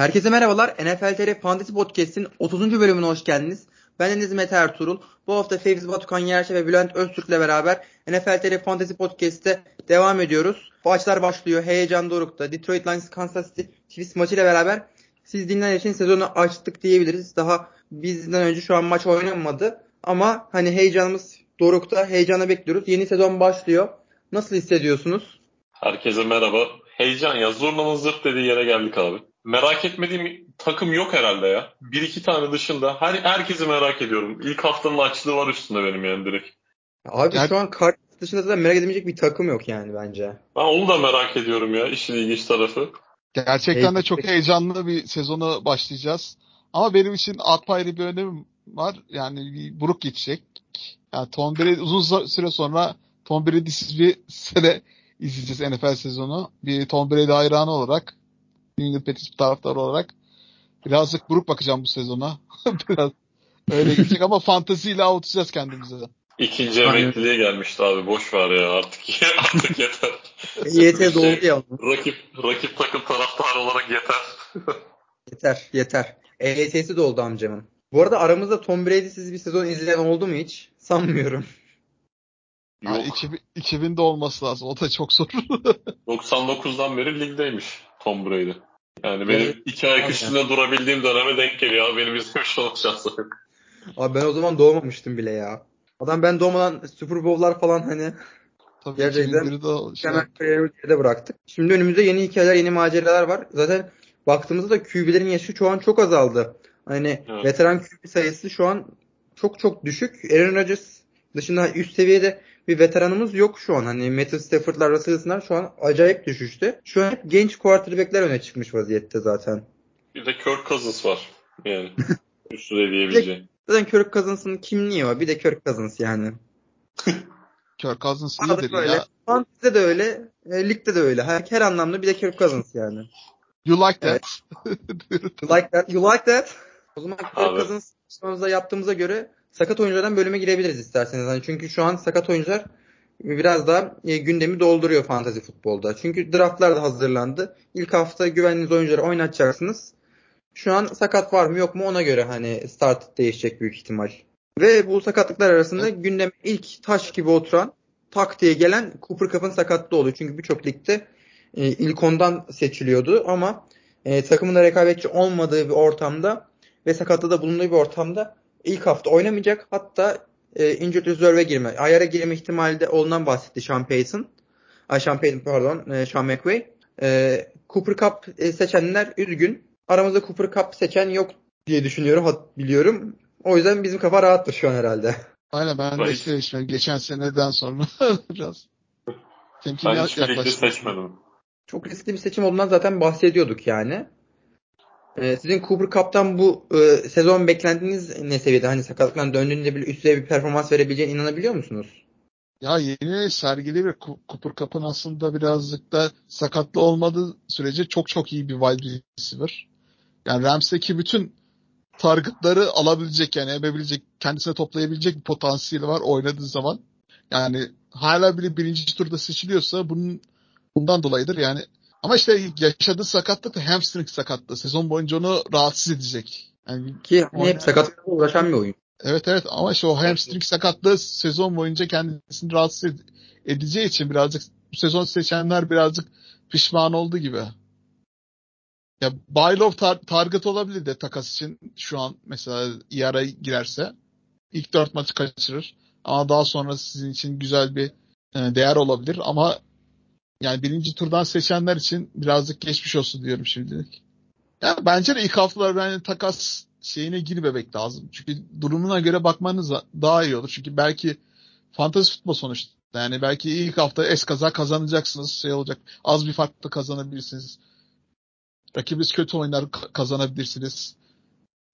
Herkese merhabalar. NFL TR Fantasy Podcast'in 30. bölümüne hoş geldiniz. Ben Deniz Mete Ertuğrul. Bu hafta Fevzi Batukan Yerçe ve Bülent Öztürk'le beraber NFL TR Fantasy Podcast'te devam ediyoruz. Maçlar başlıyor. Heyecan dorukta. Detroit Lions Kansas City Chiefs maçıyla beraber siz dinleyen için sezonu açtık diyebiliriz. Daha bizden önce şu an maç oynanmadı. Ama hani heyecanımız dorukta. Heyecana bekliyoruz. Yeni sezon başlıyor. Nasıl hissediyorsunuz? Herkese merhaba. Heyecan ya zurnanın zırt dediği yere geldik abi merak etmediğim takım yok herhalde ya. Bir iki tane dışında her herkesi merak ediyorum. İlk haftanın açlığı var üstünde benim yani direkt. Abi Ger- şu an kart dışında da merak edemeyecek bir takım yok yani bence. Ben onu da merak ediyorum ya işin ilginç tarafı. Gerçekten de çok heyecanlı bir sezonu başlayacağız. Ama benim için apayrı bir önemi var. Yani bir buruk geçecek. Yani Tom Brady uzun süre sonra Tom Brady'siz bir sene izleyeceğiz NFL sezonu. Bir Tom Brady hayranı olarak New England Patriots taraftarı olarak birazcık buruk bakacağım bu sezona. Biraz öyle gidecek ama fanteziyle avutacağız kendimize. İkinci emekliliğe gelmişti abi. Boş ver ya artık. artık yeter. YT doldu ya. Rakip, rakip takım taraftarı olarak yeter. yeter yeter. EYT'si doldu amcamın. Bu arada aramızda Tom Brady'siz bir sezon izleyen oldu mu hiç? Sanmıyorum. Yok. Yani 2000, 2000'de olması lazım. O da çok zor. 99'dan beri ligdeymiş Tom Brady. Yani benim evet. iki ayak üstünde yani. durabildiğim döneme denk geliyor. Benim izlemiş olmak şansım yok. Abi ben o zaman doğmamıştım bile ya. Adam ben doğmadan Super Bowl'lar falan hani Tabii gerçekten hemen kariyeri bıraktık. Şimdi önümüzde yeni hikayeler, yeni maceralar var. Zaten baktığımızda da QB'lerin yaşı şu an çok azaldı. Hani evet. veteran QB sayısı şu an çok çok düşük. Aaron Rodgers dışında üst seviyede bir veteranımız yok şu an. Hani Matthew Stafford'lar, Russell Wilson'lar şu an acayip düşüştü. Şu an hep genç quarterback'ler öne çıkmış vaziyette zaten. Bir de Kirk Cousins var. Yani üstüne diyebileceğim. Zaten Kirk Cousins'ın kimliği var. Bir de Kirk Cousins yani. Kirk Cousins iyidir öyle. ya. Fantezide de öyle. E, ligde de öyle. Her, her anlamda bir de Kirk Cousins yani. You like that. you like that. You like that. O zaman Kirk Cousins yaptığımıza göre sakat oyunculardan bölüme girebiliriz isterseniz. Yani çünkü şu an sakat oyuncular biraz daha e, gündemi dolduruyor fantazi futbolda. Çünkü draftlar da hazırlandı. İlk hafta güvendiğiniz oyuncuları oynatacaksınız. Şu an sakat var mı yok mu ona göre hani start değişecek büyük ihtimal. Ve bu sakatlıklar arasında gündeme ilk taş gibi oturan tak diye gelen Cooper Cup'ın sakatlığı oldu. Çünkü birçok ligde e, ilk ondan seçiliyordu ama e, takımın da rekabetçi olmadığı bir ortamda ve sakatlığı da bulunduğu bir ortamda ilk hafta oynamayacak. Hatta e, injured reserve'e girme, ayara girme ihtimali de ondan bahsetti Sean Payton. Ay Sean Payton pardon, e, Sean McVay. E, Cooper Cup e, seçenler üzgün. Aramızda Cooper Cup seçen yok diye düşünüyorum, hat, biliyorum. O yüzden bizim kafa rahattır şu an herhalde. Aynen ben de işte, işte geçen seneden sonra biraz temkinli ben yaklaştım. seçmedim. Çok riskli bir seçim olduğundan zaten bahsediyorduk yani. Ee, sizin Cooper Cup'tan bu e, sezon beklentiniz ne seviyede? Hani sakatlıktan döndüğünde bile üst bir performans verebileceğine inanabiliyor musunuz? Ya yeni sergili bir Cooper Cup'ın aslında birazcık da sakatlı olmadığı sürece çok çok iyi bir wide receiver. Yani Rams'teki bütün targetları alabilecek yani emebilecek, kendisine toplayabilecek bir potansiyeli var oynadığı zaman. Yani hala bile birinci turda seçiliyorsa bunun bundan dolayıdır. Yani ama işte yaşadığı sakatlık da hamstring sakatlığı. Sezon boyunca onu rahatsız edecek. Yani Ki hani hep sakatlıkla uğraşan bir oyun. Evet evet ama işte o hamstring sakatlığı sezon boyunca kendisini rahatsız edeceği için birazcık bu sezon seçenler birazcık pişman oldu gibi. Ya Baylov tar- target olabilir de takas için şu an mesela IR'a girerse ilk dört maçı kaçırır. Ama daha sonra sizin için güzel bir e, değer olabilir ama yani birinci turdan seçenler için birazcık geçmiş olsun diyorum şimdilik. Ya bence de ilk haftalar yani takas şeyine girmemek lazım. Çünkü durumuna göre bakmanız daha iyi olur. Çünkü belki fantasy futbol sonuçta. Yani belki ilk hafta es kaza kazanacaksınız. Şey olacak. Az bir farklı kazanabilirsiniz. Rakibiniz kötü oynar kazanabilirsiniz.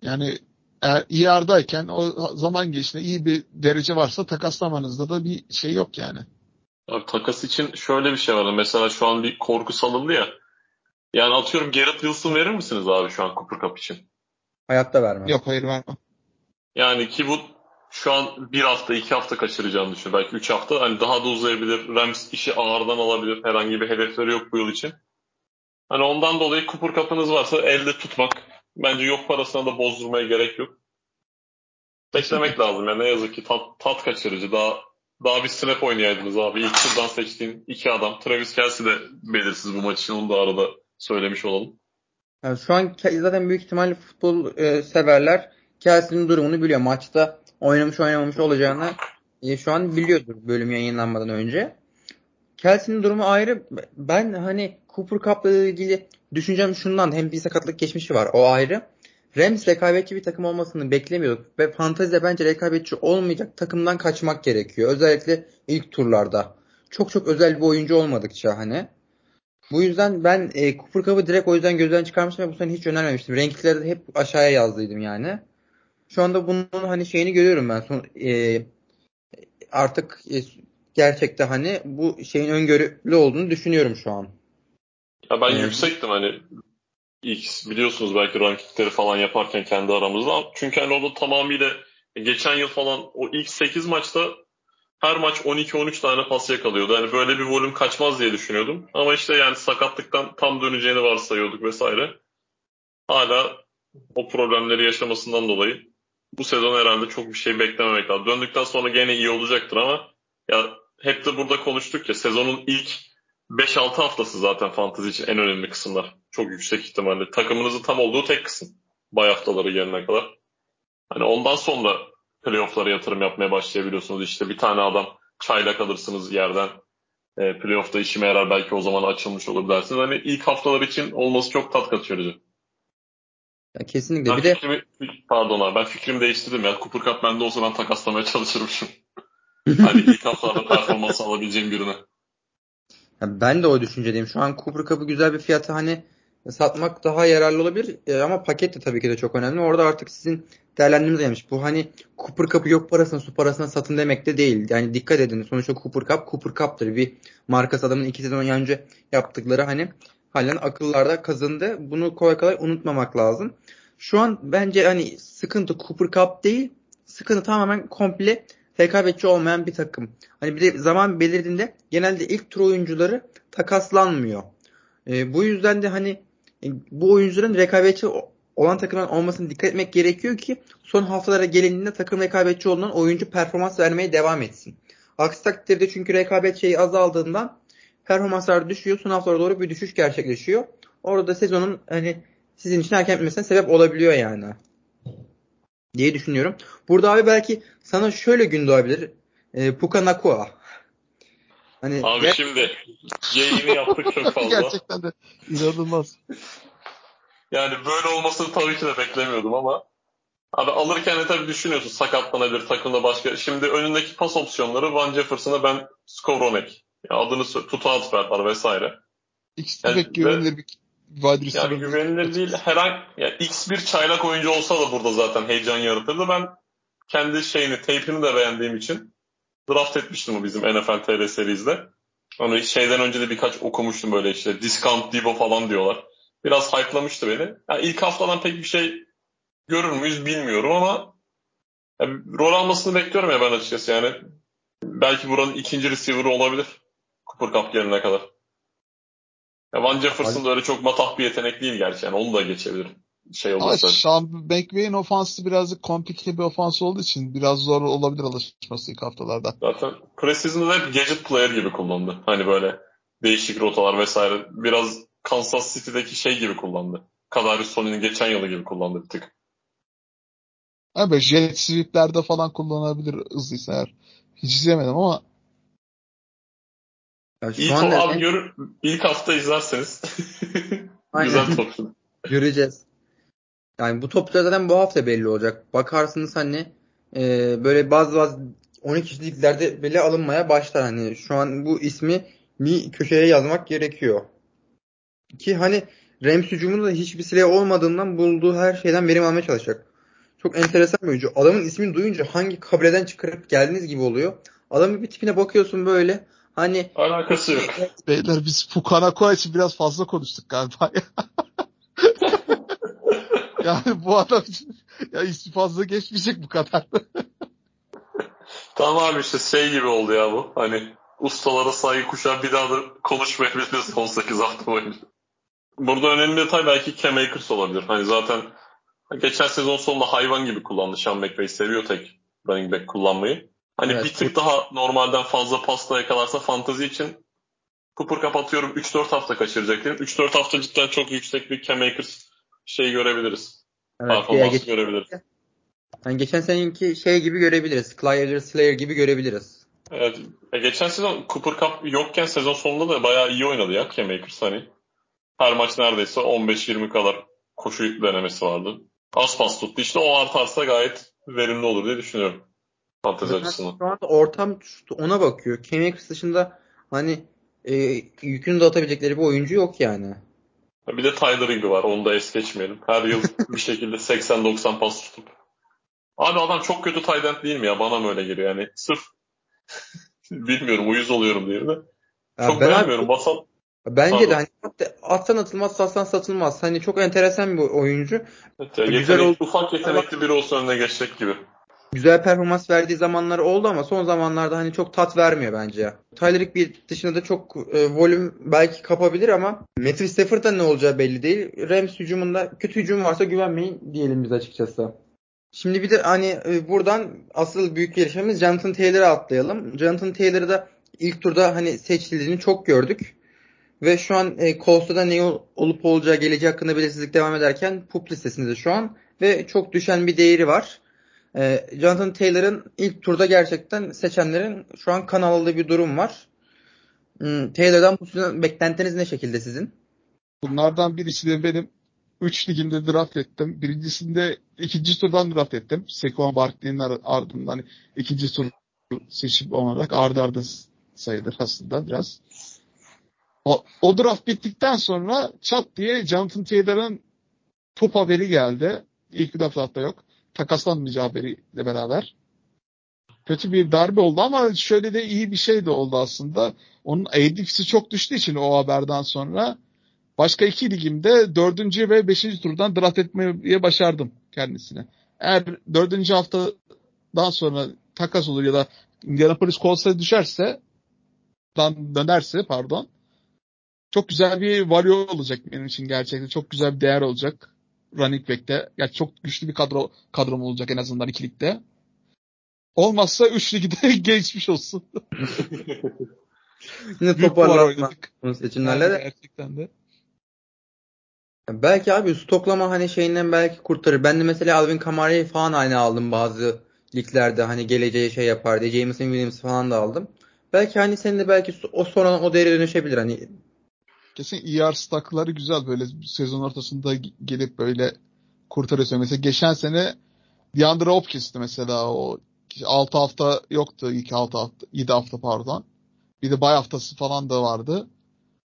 Yani eğer ER'dayken o zaman geçtiğinde iyi bir derece varsa takaslamanızda da bir şey yok yani. Abi takas için şöyle bir şey var. Mesela şu an bir korku salındı ya. Yani atıyorum Garrett Wilson verir misiniz abi şu an Cooper Cup için? Hayatta vermem. Yok hayır vermem. Yani ki bu şu an bir hafta iki hafta kaçıracağını düşün. Belki üç hafta. Hani daha da uzayabilir. Rams işi ağırdan alabilir. Herhangi bir hedefleri yok bu yıl için. Hani ondan dolayı kupur kapınız varsa elde tutmak. Bence yok parasına da bozdurmaya gerek yok. Beklemek lazım yani ne yazık ki tat, tat kaçırıcı. Daha daha bir snap oynayaydınız abi. İlk turdan seçtiğin iki adam. Travis Kelsey de belirsiz bu maç için. Onu da arada söylemiş olalım. Yani şu an zaten büyük ihtimalle futbol e, severler Kelsey'nin durumunu biliyor. Maçta oynamış oynamamış olacağını e, şu an biliyordur bölüm yayınlanmadan önce. Kelsey'nin durumu ayrı. Ben hani Cooper Cup'la ilgili düşüncem şundan. Hem bir sakatlık geçmişi var. O ayrı. Rams rekabetçi bir takım olmasını beklemiyorduk. Ve fantezide bence rekabetçi olmayacak takımdan kaçmak gerekiyor. Özellikle ilk turlarda. Çok çok özel bir oyuncu olmadıkça hani. Bu yüzden ben e, Cooper Cup'ı direkt o yüzden gözden çıkarmıştım ve bu sene hiç önermemiştim. Renkleri de hep aşağıya yazdıydım yani. Şu anda bunun hani şeyini görüyorum ben. Son, e, artık e, gerçekte hani bu şeyin öngörülü olduğunu düşünüyorum şu an. Ya ben ee, yüksektim hani ilk biliyorsunuz belki rankingleri falan yaparken kendi aramızda. Çünkü hani o da tamamıyla geçen yıl falan o ilk 8 maçta her maç 12-13 tane pas yakalıyordu. Yani böyle bir volüm kaçmaz diye düşünüyordum. Ama işte yani sakatlıktan tam döneceğini varsayıyorduk vesaire. Hala o problemleri yaşamasından dolayı bu sezon herhalde çok bir şey beklememek lazım. Döndükten sonra gene iyi olacaktır ama ya hep de burada konuştuk ya sezonun ilk 5-6 haftası zaten fantezi için en önemli kısımlar. Çok yüksek ihtimalle. Takımınızın tam olduğu tek kısım. Bay haftaları gelene kadar. Hani ondan sonra playoff'lara yatırım yapmaya başlayabiliyorsunuz. İşte bir tane adam çaylak alırsınız yerden. E, playoff'ta işime yarar belki o zaman açılmış olur dersiniz. Hani ilk haftalar için olması çok tat katıyor. Ya kesinlikle. Ben bir fikrimi, de... Pardon abi ben fikrimi değiştirdim ya. Cooper Cup bende olsa ben takaslamaya çalışırmışım. hani ilk haftalarda performans alabileceğim birine. Ya ben de o düşüncedeyim. Şu an Cooper Cup'ı güzel bir fiyata hani satmak daha yararlı olabilir. E, ama paket de tabii ki de çok önemli. Orada artık sizin değerlendirmeniz gelmiş. Bu hani Cooper Cup'ı yok parasına su parasına satın demek de değil. Yani dikkat edin. Sonuçta Cooper Cup Cooper Cup'tır. Bir markası adamın iki sezon önce yaptıkları hani halen akıllarda kazındı. Bunu kolay kolay unutmamak lazım. Şu an bence hani sıkıntı Cooper Cup değil. Sıkıntı tamamen komple rekabetçi olmayan bir takım. Hani bir de zaman belirdiğinde genelde ilk tur oyuncuları takaslanmıyor. E, bu yüzden de hani bu oyuncuların rekabetçi olan takımların olmasını dikkat etmek gerekiyor ki son haftalara gelindiğinde takım rekabetçi olduğundan oyuncu performans vermeye devam etsin. Aksi takdirde çünkü rekabet şeyi azaldığından performanslar düşüyor. Son haftalara doğru bir düşüş gerçekleşiyor. Orada sezonun hani sizin için erken bitmesine sebep olabiliyor yani. Diye düşünüyorum. Burada abi belki sana şöyle gün doğabilir. E, Puka Nakua. Hani abi ger- şimdi yayını yaptık çok fazla. Gerçekten de inanılmaz. Yani böyle olmasını tabii ki de beklemiyordum ama abi alırken de tabii düşünüyorsun sakatlanabilir takımda başka. Şimdi önündeki pas opsiyonları Van Jefferson'a ben Skowronek. Adını Tutat var vesaire. İkisi yani, güvenilir bir wide. Yani güvenilir değil. Herhangi yani X bir çaylak oyuncu olsa da burada zaten heyecan yaratırdı. Ben kendi şeyini, tape'ini de beğendiğim için draft etmiştim o bizim NFL TR serizde. Onu şeyden önce de birkaç okumuştum böyle işte discount Divo falan diyorlar. Biraz hype'lamıştı beni. Yani ilk haftadan pek bir şey görür müyüz bilmiyorum ama yani rol almasını bekliyorum ya ben açıkçası yani. Belki buranın ikinci receiver'ı olabilir. Cooper Cup gelene kadar. Ya Van Jefferson da öyle çok matah bir yetenek değil gerçi. Yani onu da geçebilir. Şey olursa. Sean McVay'in ofansı birazcık komplike bir ofans olduğu için biraz zor olabilir alışması ilk haftalarda. Zaten preseason'da hep gadget player gibi kullandı. Hani böyle değişik rotalar vesaire. Biraz Kansas City'deki şey gibi kullandı. Kadarius Sony'nin geçen yılı gibi kullandı bir tık. Abi jet sweep'lerde falan kullanabilir hızlıysa eğer. Hiç izlemedim ama ya şu İlk anda abi en... gör, ilk hafta izlerseniz güzel topçu. Göreceğiz. Yani bu topçular zaten bu hafta belli olacak. Bakarsınız hani e, böyle bazı bazı 12 kişiliklerde bile alınmaya başlar. Hani şu an bu ismi bir köşeye yazmak gerekiyor. Ki hani Rams hücumunda hiçbir silah olmadığından bulduğu her şeyden verim almaya çalışacak. Çok enteresan bir oyuncu. Adamın ismini duyunca hangi kabileden çıkarıp geldiğiniz gibi oluyor. Adamın bir tipine bakıyorsun böyle. Hani alakası yok. Beyler biz Fukanako için biraz fazla konuştuk galiba. yani bu adam ya ismi fazla geçmeyecek bu kadar. tamam abi işte şey gibi oldu ya bu. Hani ustalara saygı kuşan bir daha da konuşmayabiliriz 18 hafta boyunca. burada önemli detay belki Cam Akers olabilir. Hani zaten geçen sezon sonunda hayvan gibi kullandı Sean McVay. Seviyor tek running back kullanmayı. Hani evet, bir tık daha normalden fazla pasta yakalarsa fantazi için Cooper kapatıyorum 3-4 hafta kaçıracak dedim. 3-4 hafta cidden çok yüksek bir Cam Akers şey görebiliriz. Evet, Performansı geç, görebiliriz. Yani geçen seneki şey gibi görebiliriz. Clyde Slayer gibi görebiliriz. Evet. E, geçen sezon Cooper Cup yokken sezon sonunda da bayağı iyi oynadı ya Cam Akers hani. Her maç neredeyse 15-20 kadar koşu denemesi vardı. Az pas tuttu. İşte o artarsa gayet verimli olur diye düşünüyorum. Fantezi açısından. Şu anda ortam ona bakıyor. Cam Akers dışında hani e, yükünü dağıtabilecekleri bir oyuncu yok yani. Bir de Tyler Higbee var. Onu da es geçmeyelim. Her yıl bir şekilde 80-90 pas tutup. Abi adam çok kötü tight değil mi ya? Bana mı öyle geliyor yani? Sırf bilmiyorum uyuz oluyorum diye de. Ya çok beğenmiyorum. Abi, Basan Bence Pardon. de hani atsan atılmaz, satsan satılmaz. Hani çok enteresan bir oyuncu. Evet, ya, Güzel oldu. Ufak yetenekli biri olsa önüne geçecek gibi güzel performans verdiği zamanları oldu ama son zamanlarda hani çok tat vermiyor bence. Tyler Higby dışında da çok e, volüm belki kapabilir ama Matthew Stafford'da ne olacağı belli değil. Rams hücumunda kötü hücum varsa güvenmeyin diyelim biz açıkçası. Şimdi bir de hani e, buradan asıl büyük gelişmemiz Jonathan Taylor'a atlayalım. Jonathan Taylor'ı da ilk turda hani seçildiğini çok gördük. Ve şu an e, Colts'ta ne olup olacağı geleceği hakkında belirsizlik devam ederken pup listesinde şu an. Ve çok düşen bir değeri var. E, Jonathan Taylor'ın ilk turda gerçekten seçenlerin şu an kan aldığı bir durum var. Hmm, Taylor'dan bu sezon beklentiniz ne şekilde sizin? Bunlardan birisi de benim 3 liginde draft ettim. Birincisinde ikinci turdan draft ettim. Sekon Barkley'nin ardından hani ikinci tur seçim olarak ardı ardı sayılır aslında biraz. O, o draft bittikten sonra çat diye Jonathan Taylor'ın top haberi geldi. İlk draftta yok takaslanmayacağı haberiyle beraber. Kötü bir darbe oldu ama şöyle de iyi bir şey de oldu aslında. Onun ADP'si çok düştüğü için o haberden sonra başka iki ligimde dördüncü ve beşinci turdan draft etmeye başardım kendisine. Eğer dördüncü haftadan sonra takas olur ya da Indianapolis Colts'a düşerse dönerse pardon çok güzel bir value olacak benim için gerçekten. Çok güzel bir değer olacak running back'te. Yani çok güçlü bir kadro kadrom olacak en azından ikilikte. Olmazsa üç ligde geçmiş olsun. Yine toparlanma seçimlerle de. Gerçekten de. Belki abi stoklama hani şeyinden belki kurtarır. Ben de mesela Alvin Kamara'yı falan aynı aldım bazı liglerde hani geleceği şey yapar diye. Jameson Williams falan da aldım. Belki hani senin de belki o sonra o değere dönüşebilir. Hani kesin ER stackları güzel böyle sezon ortasında gelip böyle kurtarıyorsa. Mesela geçen sene DeAndre Hopkins'ti mesela o 6 hafta yoktu ilk 6 hafta 7 hafta pardon. Bir de bay haftası falan da vardı.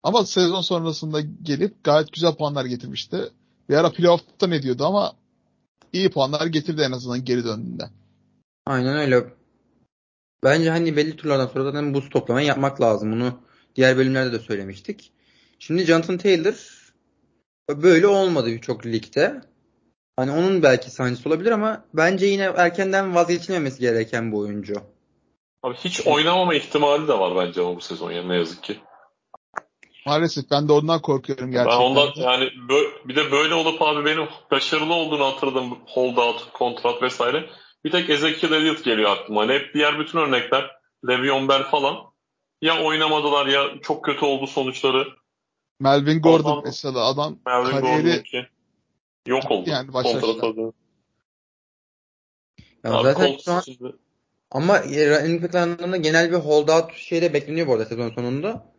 Ama sezon sonrasında gelip gayet güzel puanlar getirmişti. Bir ara playoff'ta ne diyordu ama iyi puanlar getirdi en azından geri döndüğünde. Aynen öyle. Bence hani belli turlardan sonra zaten boost toplamayı yapmak lazım. Bunu diğer bölümlerde de söylemiştik. Şimdi Jonathan Taylor böyle olmadı birçok ligde. Hani onun belki sancısı olabilir ama bence yine erkenden vazgeçilmemesi gereken bir oyuncu. Abi hiç oynamama ihtimali de var bence ama bu sezon yani ne yazık ki. Maalesef ben de ondan korkuyorum gerçekten. Ben ondan yani bir de böyle olup abi benim başarılı olduğunu hatırladım holdout, kontrat vesaire. Bir tek Ezekiel Elliott geliyor aklıma. Hani hep diğer bütün örnekler Le'Veon Bell falan ya oynamadılar ya çok kötü oldu sonuçları. Melvin Gordon adam, mesela adam Melvin kariyeri yok oldu. Yani başlaştı. Ya zaten şu an ama running back'larında genel bir holdout şeyde bekleniyor bu arada sezon sonunda.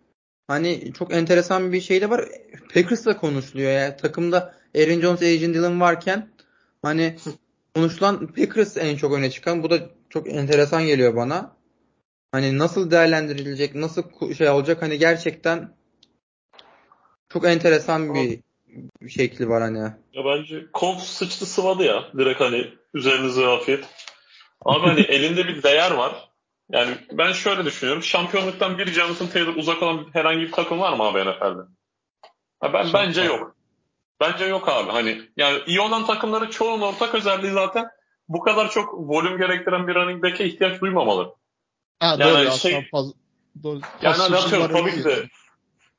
Hani çok enteresan bir şey de var. Packers'la konuşuluyor ya. Yani. Takımda Aaron Jones, Adrian Dillon varken hani konuşulan Packers en çok öne çıkan. Bu da çok enteresan geliyor bana. Hani nasıl değerlendirilecek, nasıl şey olacak hani gerçekten çok enteresan bir şekli var hani. Ya bence Colts sıçtı sıvadı ya. Direkt hani üzerinize afiyet. Abi hani elinde bir değer var. Yani ben şöyle düşünüyorum. Şampiyonluktan bir Jonathan Taylor uzak olan herhangi bir takım var mı abi NFL'de? Ha ben bence yok. Bence yok abi. Hani yani iyi olan takımların çoğunun ortak özelliği zaten bu kadar çok volüm gerektiren bir running back'e ihtiyaç duymamalı. Ha, yani doğru, şey, fazla, doğru. Yani hani atıyorum tabii ki de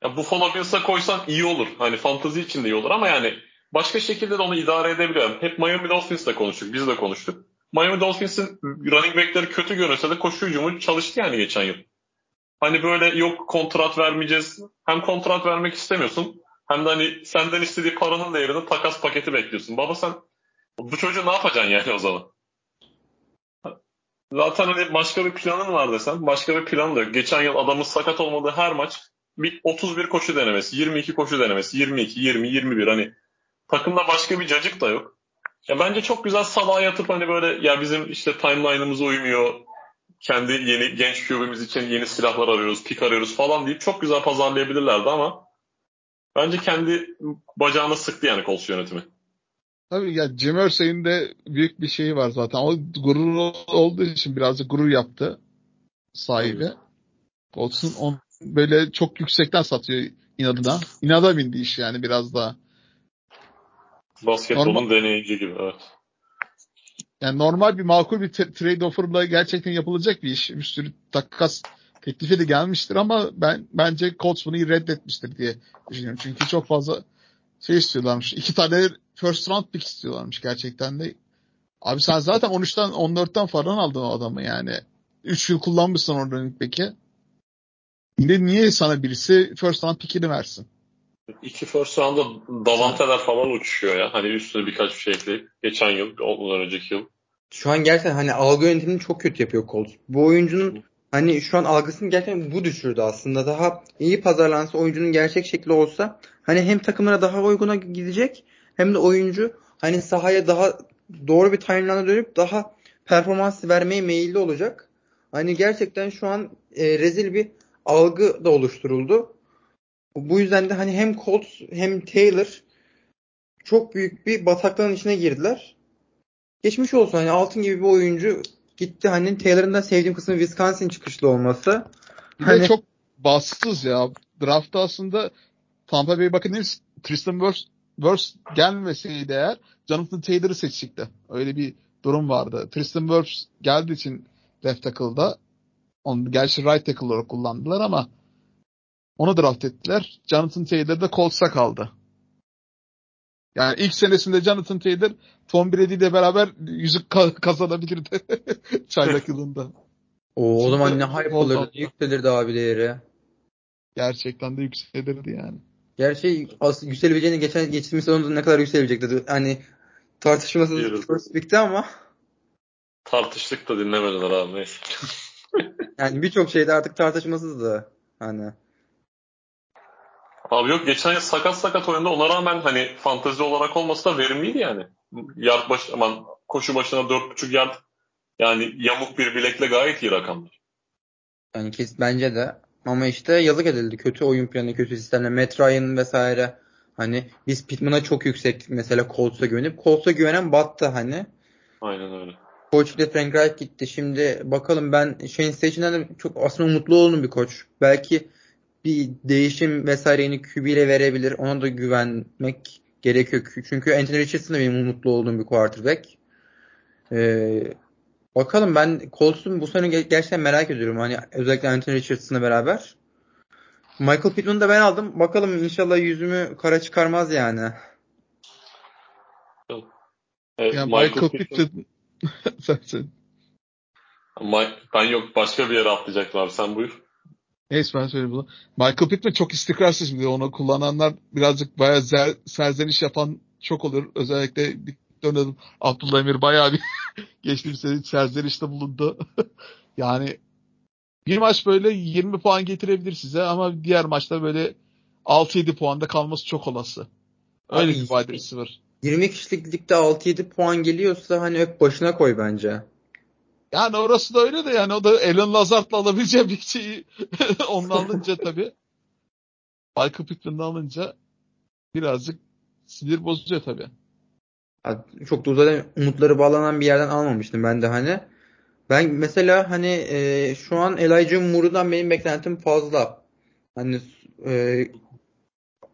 Ya Buffalo Bills'a koysan iyi olur. Hani fantazi için de iyi olur ama yani başka şekilde de onu idare edebiliyorum. Hep Miami Dolphins'le konuştuk. Biz de konuştuk. Miami Dolphins'in running back'leri kötü görünse de koşu hücumu çalıştı yani geçen yıl. Hani böyle yok kontrat vermeyeceğiz. Hem kontrat vermek istemiyorsun hem de hani senden istediği paranın değerinde takas paketi bekliyorsun. Baba sen bu çocuğu ne yapacaksın yani o zaman? Zaten hani başka bir planın var desen başka bir plan da yok. Geçen yıl adamın sakat olmadığı her maç bir 31 koşu denemesi, 22 koşu denemesi, 22, 20, 21 hani takımda başka bir cacık da yok. Ya bence çok güzel salağa yatıp hani böyle ya bizim işte timeline'ımız uymuyor. Kendi yeni genç QB'miz için yeni silahlar arıyoruz, pik arıyoruz falan deyip çok güzel pazarlayabilirlerdi ama bence kendi bacağına sıktı yani Colts yönetimi. Tabii ya Jim Irsay'in de büyük bir şeyi var zaten. O gurur olduğu için birazcık gurur yaptı sahibi. Colts'un böyle çok yüksekten satıyor inadına. İnada bindi iş yani biraz daha. Basketbolun normal, deneyici gibi evet. Yani normal bir makul bir trade offer'la gerçekten yapılacak bir iş. Bir sürü takas teklifi de gelmiştir ama ben bence Colts bunu reddetmiştir diye düşünüyorum. Çünkü çok fazla şey istiyorlarmış. İki tane first round pick istiyorlarmış gerçekten de. Abi sen zaten 13'ten 14'ten falan aldın o adamı yani. 3 yıl kullanmışsın oradan peki. Yine niye sana birisi first round pickini versin? İki first round'da Davante'ler falan uçuşuyor ya. Hani üstüne birkaç bir şey ekleyip. Geçen yıl, ondan önceki yıl. Şu an gerçekten hani algı yönetimini çok kötü yapıyor Colts. Bu oyuncunun hani şu an algısını gerçekten bu düşürdü aslında. Daha iyi pazarlansa oyuncunun gerçek şekli olsa hani hem takımlara daha uyguna gidecek hem de oyuncu hani sahaya daha doğru bir timeline'a dönüp daha performans vermeye meyilli olacak. Hani gerçekten şu an e, rezil bir algı da oluşturuldu. Bu yüzden de hani hem Colts hem Taylor çok büyük bir bataklığın içine girdiler. Geçmiş olsun hani altın gibi bir oyuncu gitti. Hani Taylor'ın da sevdiğim kısmı Wisconsin çıkışlı olması. Bir hani... çok bassız ya. Draftta aslında Tampa Bay Buccaneers Tristan Wirfs, Wirfs gelmeseydi eğer Jonathan Taylor'ı seçecekti. Öyle bir durum vardı. Tristan Wirfs geldiği için left tackle'da onu gerçi right tackle olarak kullandılar ama onu draft ettiler. Jonathan Taylor da Colts'a kaldı. Yani ilk senesinde Jonathan Taylor Tom Brady ile beraber yüzük kazanabilirdi çaylak yılında. O, o zaman ne hype olurdu, yükselirdi abi değeri. Gerçekten de yükselirdi yani. Gerçi as yükselebileceğini geçen geçtiğimiz sezonda ne kadar yükselecekti. Hani tartışmasız pick'ti ama. Tartıştık da dinlemediler abi neyse. yani birçok şeyde artık tartışmasızdı. Hani. Abi yok geçen yıl sakat sakat oyunda ona rağmen hani fantezi olarak olmasa da verimliydi yani. Yard baş, aman koşu başına 4.5 yard yani yamuk bir bilekle gayet iyi rakamlar. Yani kes bence de. Ama işte yazık edildi. Kötü oyun planı, kötü sistemle. Matt Ryan vesaire. Hani biz Pittman'a çok yüksek mesela Colts'a güvenip Colts'a güvenen battı hani. Aynen öyle. Koç de Frank Reich gitti. Şimdi bakalım ben Shane Station'dan da çok aslında mutlu oldum bir koç. Belki bir değişim vesaireni QB ile verebilir. Ona da güvenmek gerekiyor. Çünkü Anthony Richardson da benim mutlu olduğum bir quarterback. Ee, bakalım ben Colts'un bu sene gerçekten merak ediyorum. Hani özellikle Anthony Richardson'la beraber. Michael Pittman'ı da ben aldım. Bakalım inşallah yüzümü kara çıkarmaz yani. Evet, ya Michael, Michael Pittman sensin. Ben yok başka bir yere atlayacaktım Sen buyur. Neyse ben söyleyeyim bunu. Michael Pittman çok istikrarsız şimdi. Onu kullananlar birazcık bayağı zer, serzeniş yapan çok olur. Özellikle dönem Abdullah Emir bayağı bir geçtiğimiz sene serzenişte bulundu. yani bir maç böyle 20 puan getirebilir size ama diğer maçta böyle 6-7 puanda kalması çok olası. Öyle bir vadesi var. 20 kişilik ligde 6-7 puan geliyorsa hani öp başına koy bence. Yani orası da öyle de yani o da Alan Lazard'la alabileceği bir şeyi onunla alınca tabii. Michael Pittman'la alınca birazcık sinir bozucu tabii. Çok da uzadan umutları bağlanan bir yerden almamıştım ben de hani. Ben mesela hani e, şu an Elijah Moore'dan benim beklentim fazla. Hani e,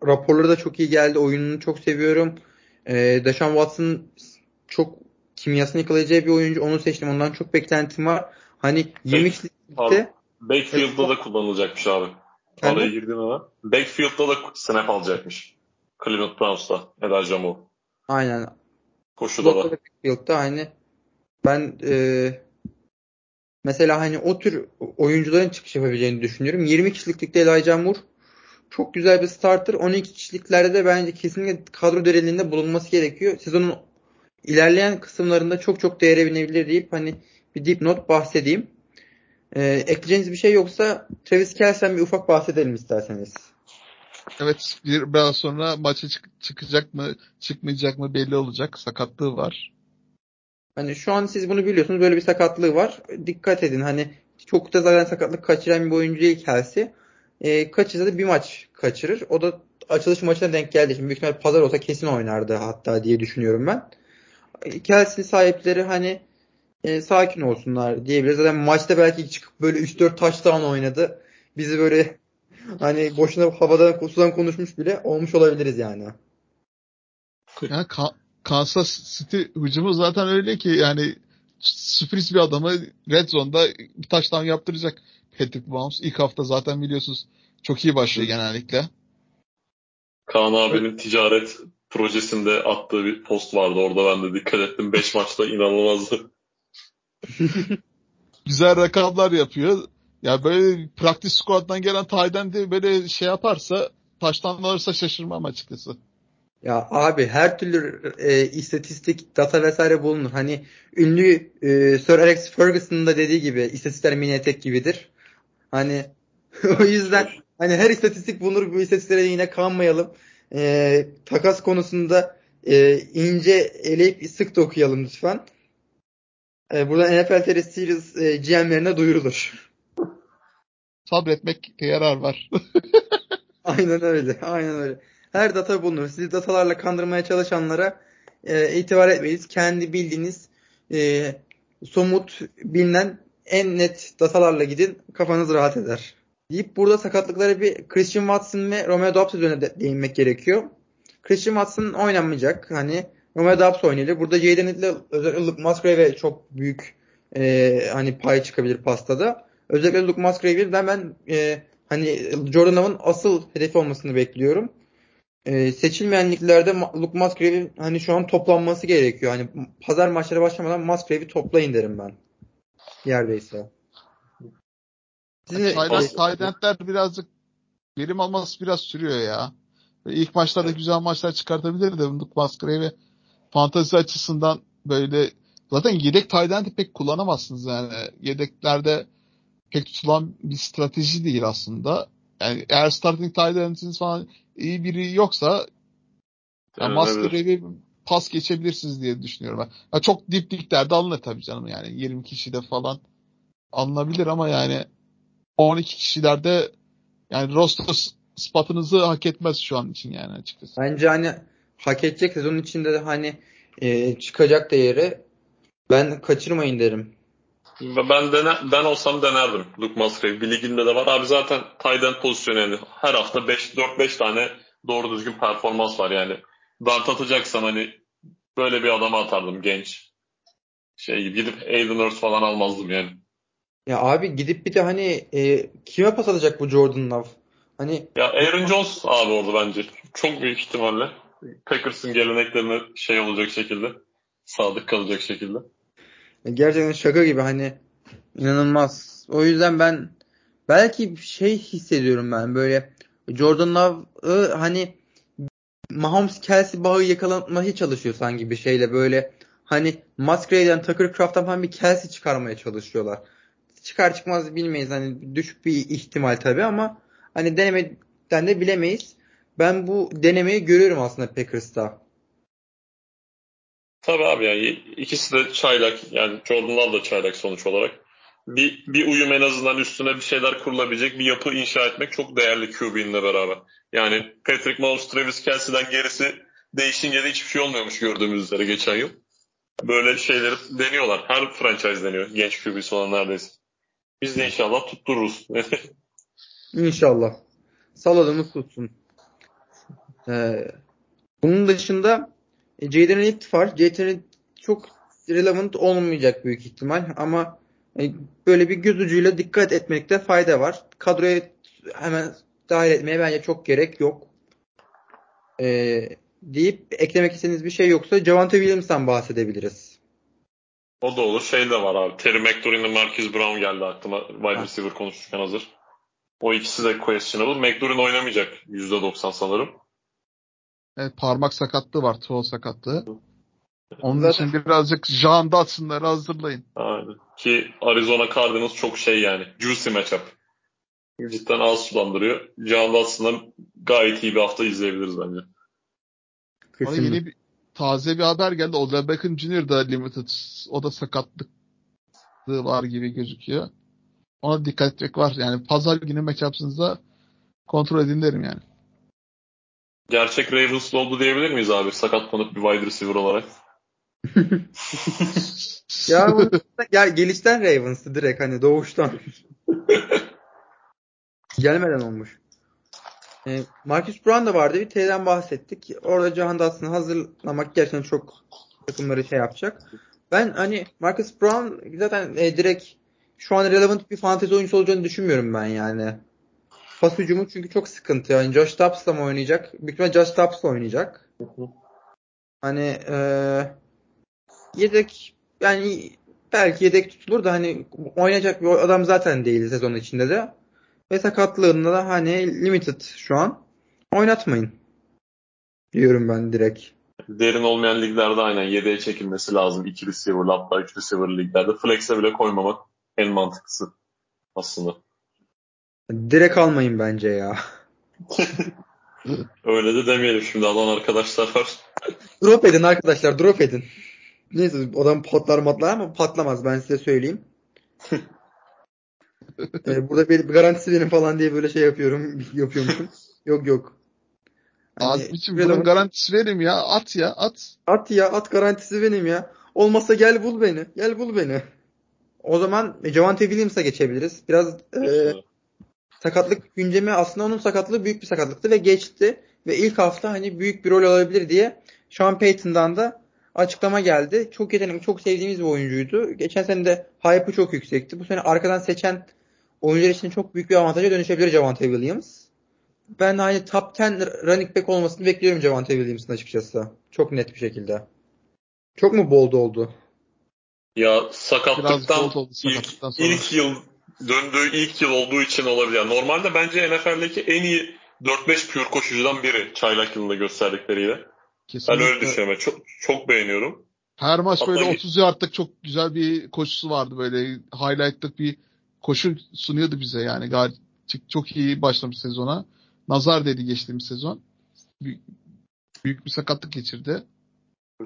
raporları da çok iyi geldi. Oyununu çok seviyorum. E, Deshaun Watson çok kimyasını yakalayacağı bir oyuncu. Onu seçtim. Ondan çok beklentim var. Hani 20 kişilikte Bakefield'da da kullanılacakmış abi. Kendi? Araya girdim ama. Backfield'da da snap alacakmış. Cleveland Browns'ta. Elijah Moore. Aynen. Koşuda da. Backfield'da hani ben e, mesela hani o tür oyuncuların çıkış yapabileceğini düşünüyorum. 20 kişiliklikte Elijah Moore çok güzel bir starter. 12 kişiliklerde de bence kesinlikle kadro derinliğinde bulunması gerekiyor. Sezonun ilerleyen kısımlarında çok çok değere binebilir deyip hani bir dipnot bahsedeyim. Ee, ekleyeceğiniz bir şey yoksa Travis Kelsey'den bir ufak bahsedelim isterseniz. Evet bir biraz sonra maça çık- çıkacak mı çıkmayacak mı belli olacak. Sakatlığı var. Hani şu an siz bunu biliyorsunuz böyle bir sakatlığı var. Dikkat edin hani çok da zaten sakatlık kaçıran bir oyuncu değil Kelsey. Ee, kaçırsa da bir maç kaçırır. O da açılış maçına denk geldi. Şimdi büyük ihtimalle pazar olsa kesin oynardı hatta diye düşünüyorum ben. Kelsey sahipleri hani e, sakin olsunlar diyebiliriz. Zaten maçta belki çıkıp böyle 3-4 touchdown oynadı. Bizi böyle hani boşuna havadan sudan konuşmuş bile olmuş olabiliriz yani. Ya Ka- Kansas City hücumu zaten öyle ki yani sürpriz bir adamı Red Zone'da bir touchdown yaptıracak Patrick Mahomes. İlk hafta zaten biliyorsunuz çok iyi başlıyor genellikle. Kaan abinin evet. ticaret projesinde attığı bir post vardı. Orada ben de dikkat ettim. 5 maçta inanılmazdı. Güzel rakamlar yapıyor. Ya böyle practice squad'dan gelen Tayden de böyle şey yaparsa taştan alırsa şaşırmam açıkçası. Ya abi her türlü e, istatistik, data vesaire bulunur. Hani ünlü e, Sir Alex Ferguson'ın da dediği gibi istatistikler mini etek gibidir. Hani o yüzden hani her istatistik bulunur bu istatistiklere yine kanmayalım. E, takas konusunda e, ince eleyip sık dokuyalım lütfen. E, buradan NFL TR Series e, GM'lerine duyurulur. Sabretmek yarar var. aynen öyle. Aynen öyle. Her data bulunur. Sizi datalarla kandırmaya çalışanlara e, itibar etmeyiz. Kendi bildiğiniz e, somut, bilinen en net datalarla gidin. Kafanız rahat eder. Deyip burada sakatlıkları bir Christian Watson ve Romeo Dobbs üzerine de değinmek gerekiyor. Christian Watson oynamayacak. Hani Romeo Dobbs oynayacak. Burada Jaden ile özellikle Luke Musgrave çok büyük e, hani pay çıkabilir pastada. Özellikle Luke Musgrave'den ben e, hani Jordan Love'ın asıl hedefi olmasını bekliyorum. E, seçilmeyenliklerde Luke Musgrave'in hani şu an toplanması gerekiyor. Hani pazar maçları başlamadan Musgrave'i toplayın derim ben. Yerdeyse. Sizin Taylandler birazcık verim alması biraz sürüyor ya. İlk maçlarda güzel maçlar çıkartabilir de Luke Musgrave'i fantazi açısından böyle zaten yedek Tayland'i pek kullanamazsınız yani. Yedeklerde pek tutulan bir strateji değil aslında. Yani eğer starting tight falan iyi biri yoksa yani Musgrave'i pas geçebilirsiniz diye düşünüyorum ben. Ya çok dip diplerde alınır tabii canım yani 20 kişide falan alınabilir ama yani 12 kişilerde yani roster spotınızı hak etmez şu an için yani açıkçası. Bence hani hak edecek sezonun içinde de hani e, çıkacak değeri ben kaçırmayın derim. Ben dene, ben olsam denerdim Luke Musgrave. Bir liginde de var. Abi zaten tight end pozisyonu yani her hafta 4-5 tane doğru düzgün performans var yani. Dart atacaksan hani böyle bir adama atardım genç. Şey gidip Aiden Hurst falan almazdım yani. Ya abi gidip bir de hani e, kime pas atacak bu Jordan Love? Hani ya Aaron Jones abi orada bence. Çok büyük ihtimalle. Packers'ın geleneklerine şey olacak şekilde. Sadık kalacak şekilde. Gerçekten şaka gibi hani inanılmaz. O yüzden ben belki şey hissediyorum ben böyle Jordan Love'ı hani Mahomes Kelsey bağı yakalamaya çalışıyor sanki bir şeyle böyle hani Musgrave'den Tucker Craft'tan falan bir Kelsey çıkarmaya çalışıyorlar. Çıkar çıkmaz bilmeyiz hani düşük bir ihtimal tabi ama hani denemeden de bilemeyiz. Ben bu denemeyi görüyorum aslında Packers'ta. Tabii abi yani ikisi de çaylak yani Jordan Love da çaylak sonuç olarak. Bir, bir uyum en azından üstüne bir şeyler kurulabilecek bir yapı inşa etmek çok değerli QB'inle beraber. Yani Patrick Mahomes, Travis Kelsey'den gerisi değişince de hiçbir şey olmuyormuş gördüğümüz üzere geçen yıl. Böyle şeyleri deniyorlar. Her franchise deniyor. Genç QB'si olan neredeyse. Biz de inşallah tuttururuz. İnşallah. Saladımız tutsun. Ee, bunun dışında e, Jaden Reed var. Jaden çok relevant olmayacak büyük ihtimal ama böyle bir göz ucuyla dikkat etmekte fayda var. Kadroya hemen dahil etmeye bence çok gerek yok. E, deyip eklemek istediğiniz bir şey yoksa Javante Williams'tan bahsedebiliriz. O da olur. Şey de var abi. Terry McLaurin'le Marcus Brown geldi aklıma. Wide receiver konuşurken hazır. O ikisi de questionable. McLaurin oynamayacak %90 sanırım. Evet, parmak sakatlığı var. Toe sakatlığı. Onun Zaten... için birazcık Jean Dotson'ları hazırlayın. Aynen. Ki Arizona Cardinals çok şey yani. Juicy matchup. Cidden ağız sulandırıyor. Jean Dotson'dan gayet iyi bir hafta izleyebiliriz bence. Ama yeni bir, taze bir haber geldi. Odell Beckham Jr. da limited. O da sakatlık var gibi gözüküyor. Ona dikkat etmek var. Yani pazar günü matchup'sınızda kontrol edin derim yani. Gerçek Ravens'lı oldu diyebilir miyiz abi? Sakatlanıp bir wide receiver olarak. ya bu ya gelişten Ravens'ı direkt hani doğuştan. Gelmeden olmuş. E, Marcus Brown da vardı. Bir T'den bahsettik. Orada Jahan Dunston'ı hazırlamak gerçekten çok takımları şey yapacak. Ben hani Marcus Brown zaten e, direkt şu an relevant bir fantezi oyuncusu olacağını düşünmüyorum ben yani. Pas hücumu çünkü çok sıkıntı. Yani Josh Dobbs'la mı oynayacak? Büyük ihtimalle Josh Dobbs'la oynayacak. Hani e, yedek yani belki yedek tutulur da hani oynayacak bir adam zaten değil sezon içinde de. Ve sakatlığında da hani limited şu an. Oynatmayın. Diyorum ben direkt. Derin olmayan liglerde aynen yedeğe çekilmesi lazım. 2 receiver hatta 3 receiver liglerde. Flex'e bile koymamak en mantıklısı aslında. Direkt almayın bence ya. Öyle de demeyelim şimdi alan arkadaşlar var. drop edin arkadaşlar drop edin. Neyse adam patlar matlar ama patlamaz ben size söyleyeyim. ee, burada bir garantisi benim falan diye böyle şey yapıyorum yapıyormuşum. yok yok. Hani, Azmi'cim bunun zaman... garantisi benim ya. At ya at. At ya at garantisi benim ya. Olmazsa gel bul beni. Gel bul beni. O zaman Javante Williams'a geçebiliriz. Biraz e, sakatlık gündemi aslında onun sakatlığı büyük bir sakatlıktı ve geçti. Ve ilk hafta hani büyük bir rol alabilir diye Sean Payton'dan da açıklama geldi. Çok yetenekli, çok sevdiğimiz bir oyuncuydu. Geçen sene de hype'ı çok yüksekti. Bu sene arkadan seçen oyuncular için çok büyük bir avantaja dönüşebilir Javante Williams. Ben hani top 10 running back olmasını bekliyorum Javante Williams'ın açıkçası. Çok net bir şekilde. Çok mu bold oldu? Ya sakatlıktan oldu, ilk, ilk yıl döndüğü ilk yıl olduğu için olabilir. Yani normalde bence NFL'deki en iyi 4-5 pure koşucudan biri çaylak yılında gösterdikleriyle. Kesinlikle. Ben öyle düşünüyorum. Çok, çok beğeniyorum. Her maç Hatta böyle 30 yardlık çok güzel bir koşusu vardı böyle highlight'lık bir koşu sunuyordu bize yani gayet çok iyi başlamış sezona. Nazar dedi geçtiğimiz sezon. Büyük, büyük bir sakatlık geçirdi.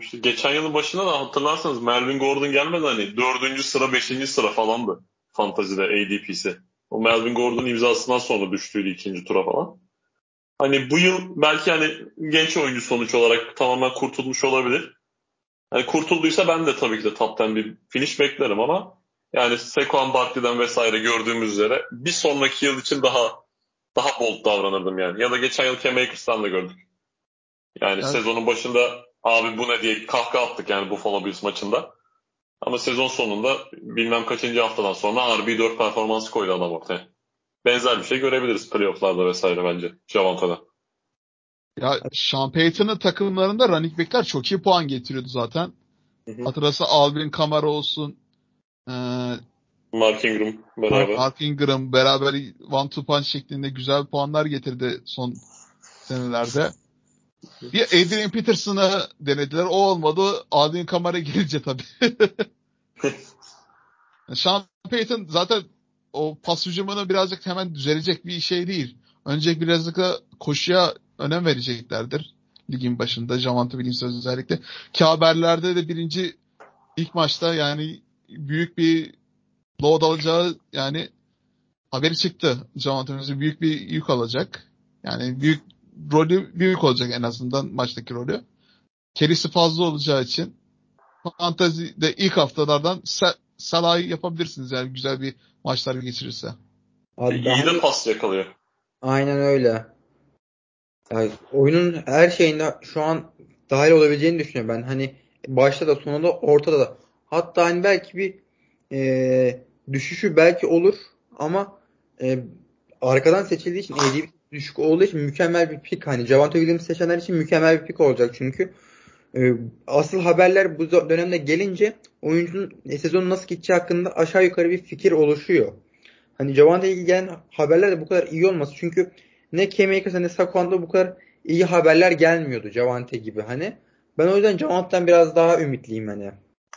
İşte geçen yılın başında da hatırlarsanız Melvin Gordon gelmedi hani dördüncü sıra beşinci sıra falandı fantazide ADP'si. O Melvin Gordon imzasından sonra düştüydü ikinci tura falan. Hani bu yıl belki hani genç oyuncu sonuç olarak tamamen kurtulmuş olabilir. Yani kurtulduysa ben de tabii ki de top 10 bir finish beklerim ama yani Sekuan Barkley'den vesaire gördüğümüz üzere bir sonraki yıl için daha daha bold davranırdım yani. Ya da geçen yıl Cam Akers'tan da gördük. Yani evet. sezonun başında abi bu ne diye kahkaha attık yani Buffalo Bills maçında. Ama sezon sonunda bilmem kaçıncı haftadan sonra RB4 performansı koydu adam ortaya. Benzer bir şey görebiliriz playofflarda vesaire bence Javanta'da. Ya Sean Payton'ın takımlarında running backler çok iyi puan getiriyordu zaten. Hatırlasa Alvin Kamara olsun. Ee, Mark Ingram beraber. Mark Ingram beraber one two punch şeklinde güzel puanlar getirdi son senelerde. Bir Adrian Peterson'ı denediler. O olmadı. Adrian Kamara gelince tabii. Sean Payton zaten o pas hücumuna birazcık hemen düzelecek bir şey değil. Önce birazcık da koşuya önem vereceklerdir. Ligin başında Javante Williams özellikle. Ki haberlerde de birinci ilk maçta yani büyük bir load alacağı yani haberi çıktı. Javante Williams'e büyük bir yük alacak. Yani büyük rolü büyük olacak en azından maçtaki rolü. Kerisi fazla olacağı için fantazide ilk haftalardan Salah'ı yapabilirsiniz yani güzel bir maçlar geçirirse. Abi İyi de pas yakalıyor. Aynen öyle. Yani oyunun her şeyinde şu an dahil olabileceğini düşünüyorum ben. Hani başta da sonunda ortada da. Hatta hani belki bir e, düşüşü belki olur ama e, arkadan seçildiği için ADP düşük olduğu için mükemmel bir pik. Hani Javante Williams seçenler için mükemmel bir pik olacak çünkü. E, asıl haberler bu dönemde gelince oyuncunun e, sezonu nasıl gideceği hakkında aşağı yukarı bir fikir oluşuyor. Hani Javante ile gelen haberler de bu kadar iyi olması çünkü ne K-Makers'a ne Saquon'da bu kadar iyi haberler gelmiyordu Javante gibi hani. Ben o yüzden Javante'den biraz daha ümitliyim hani.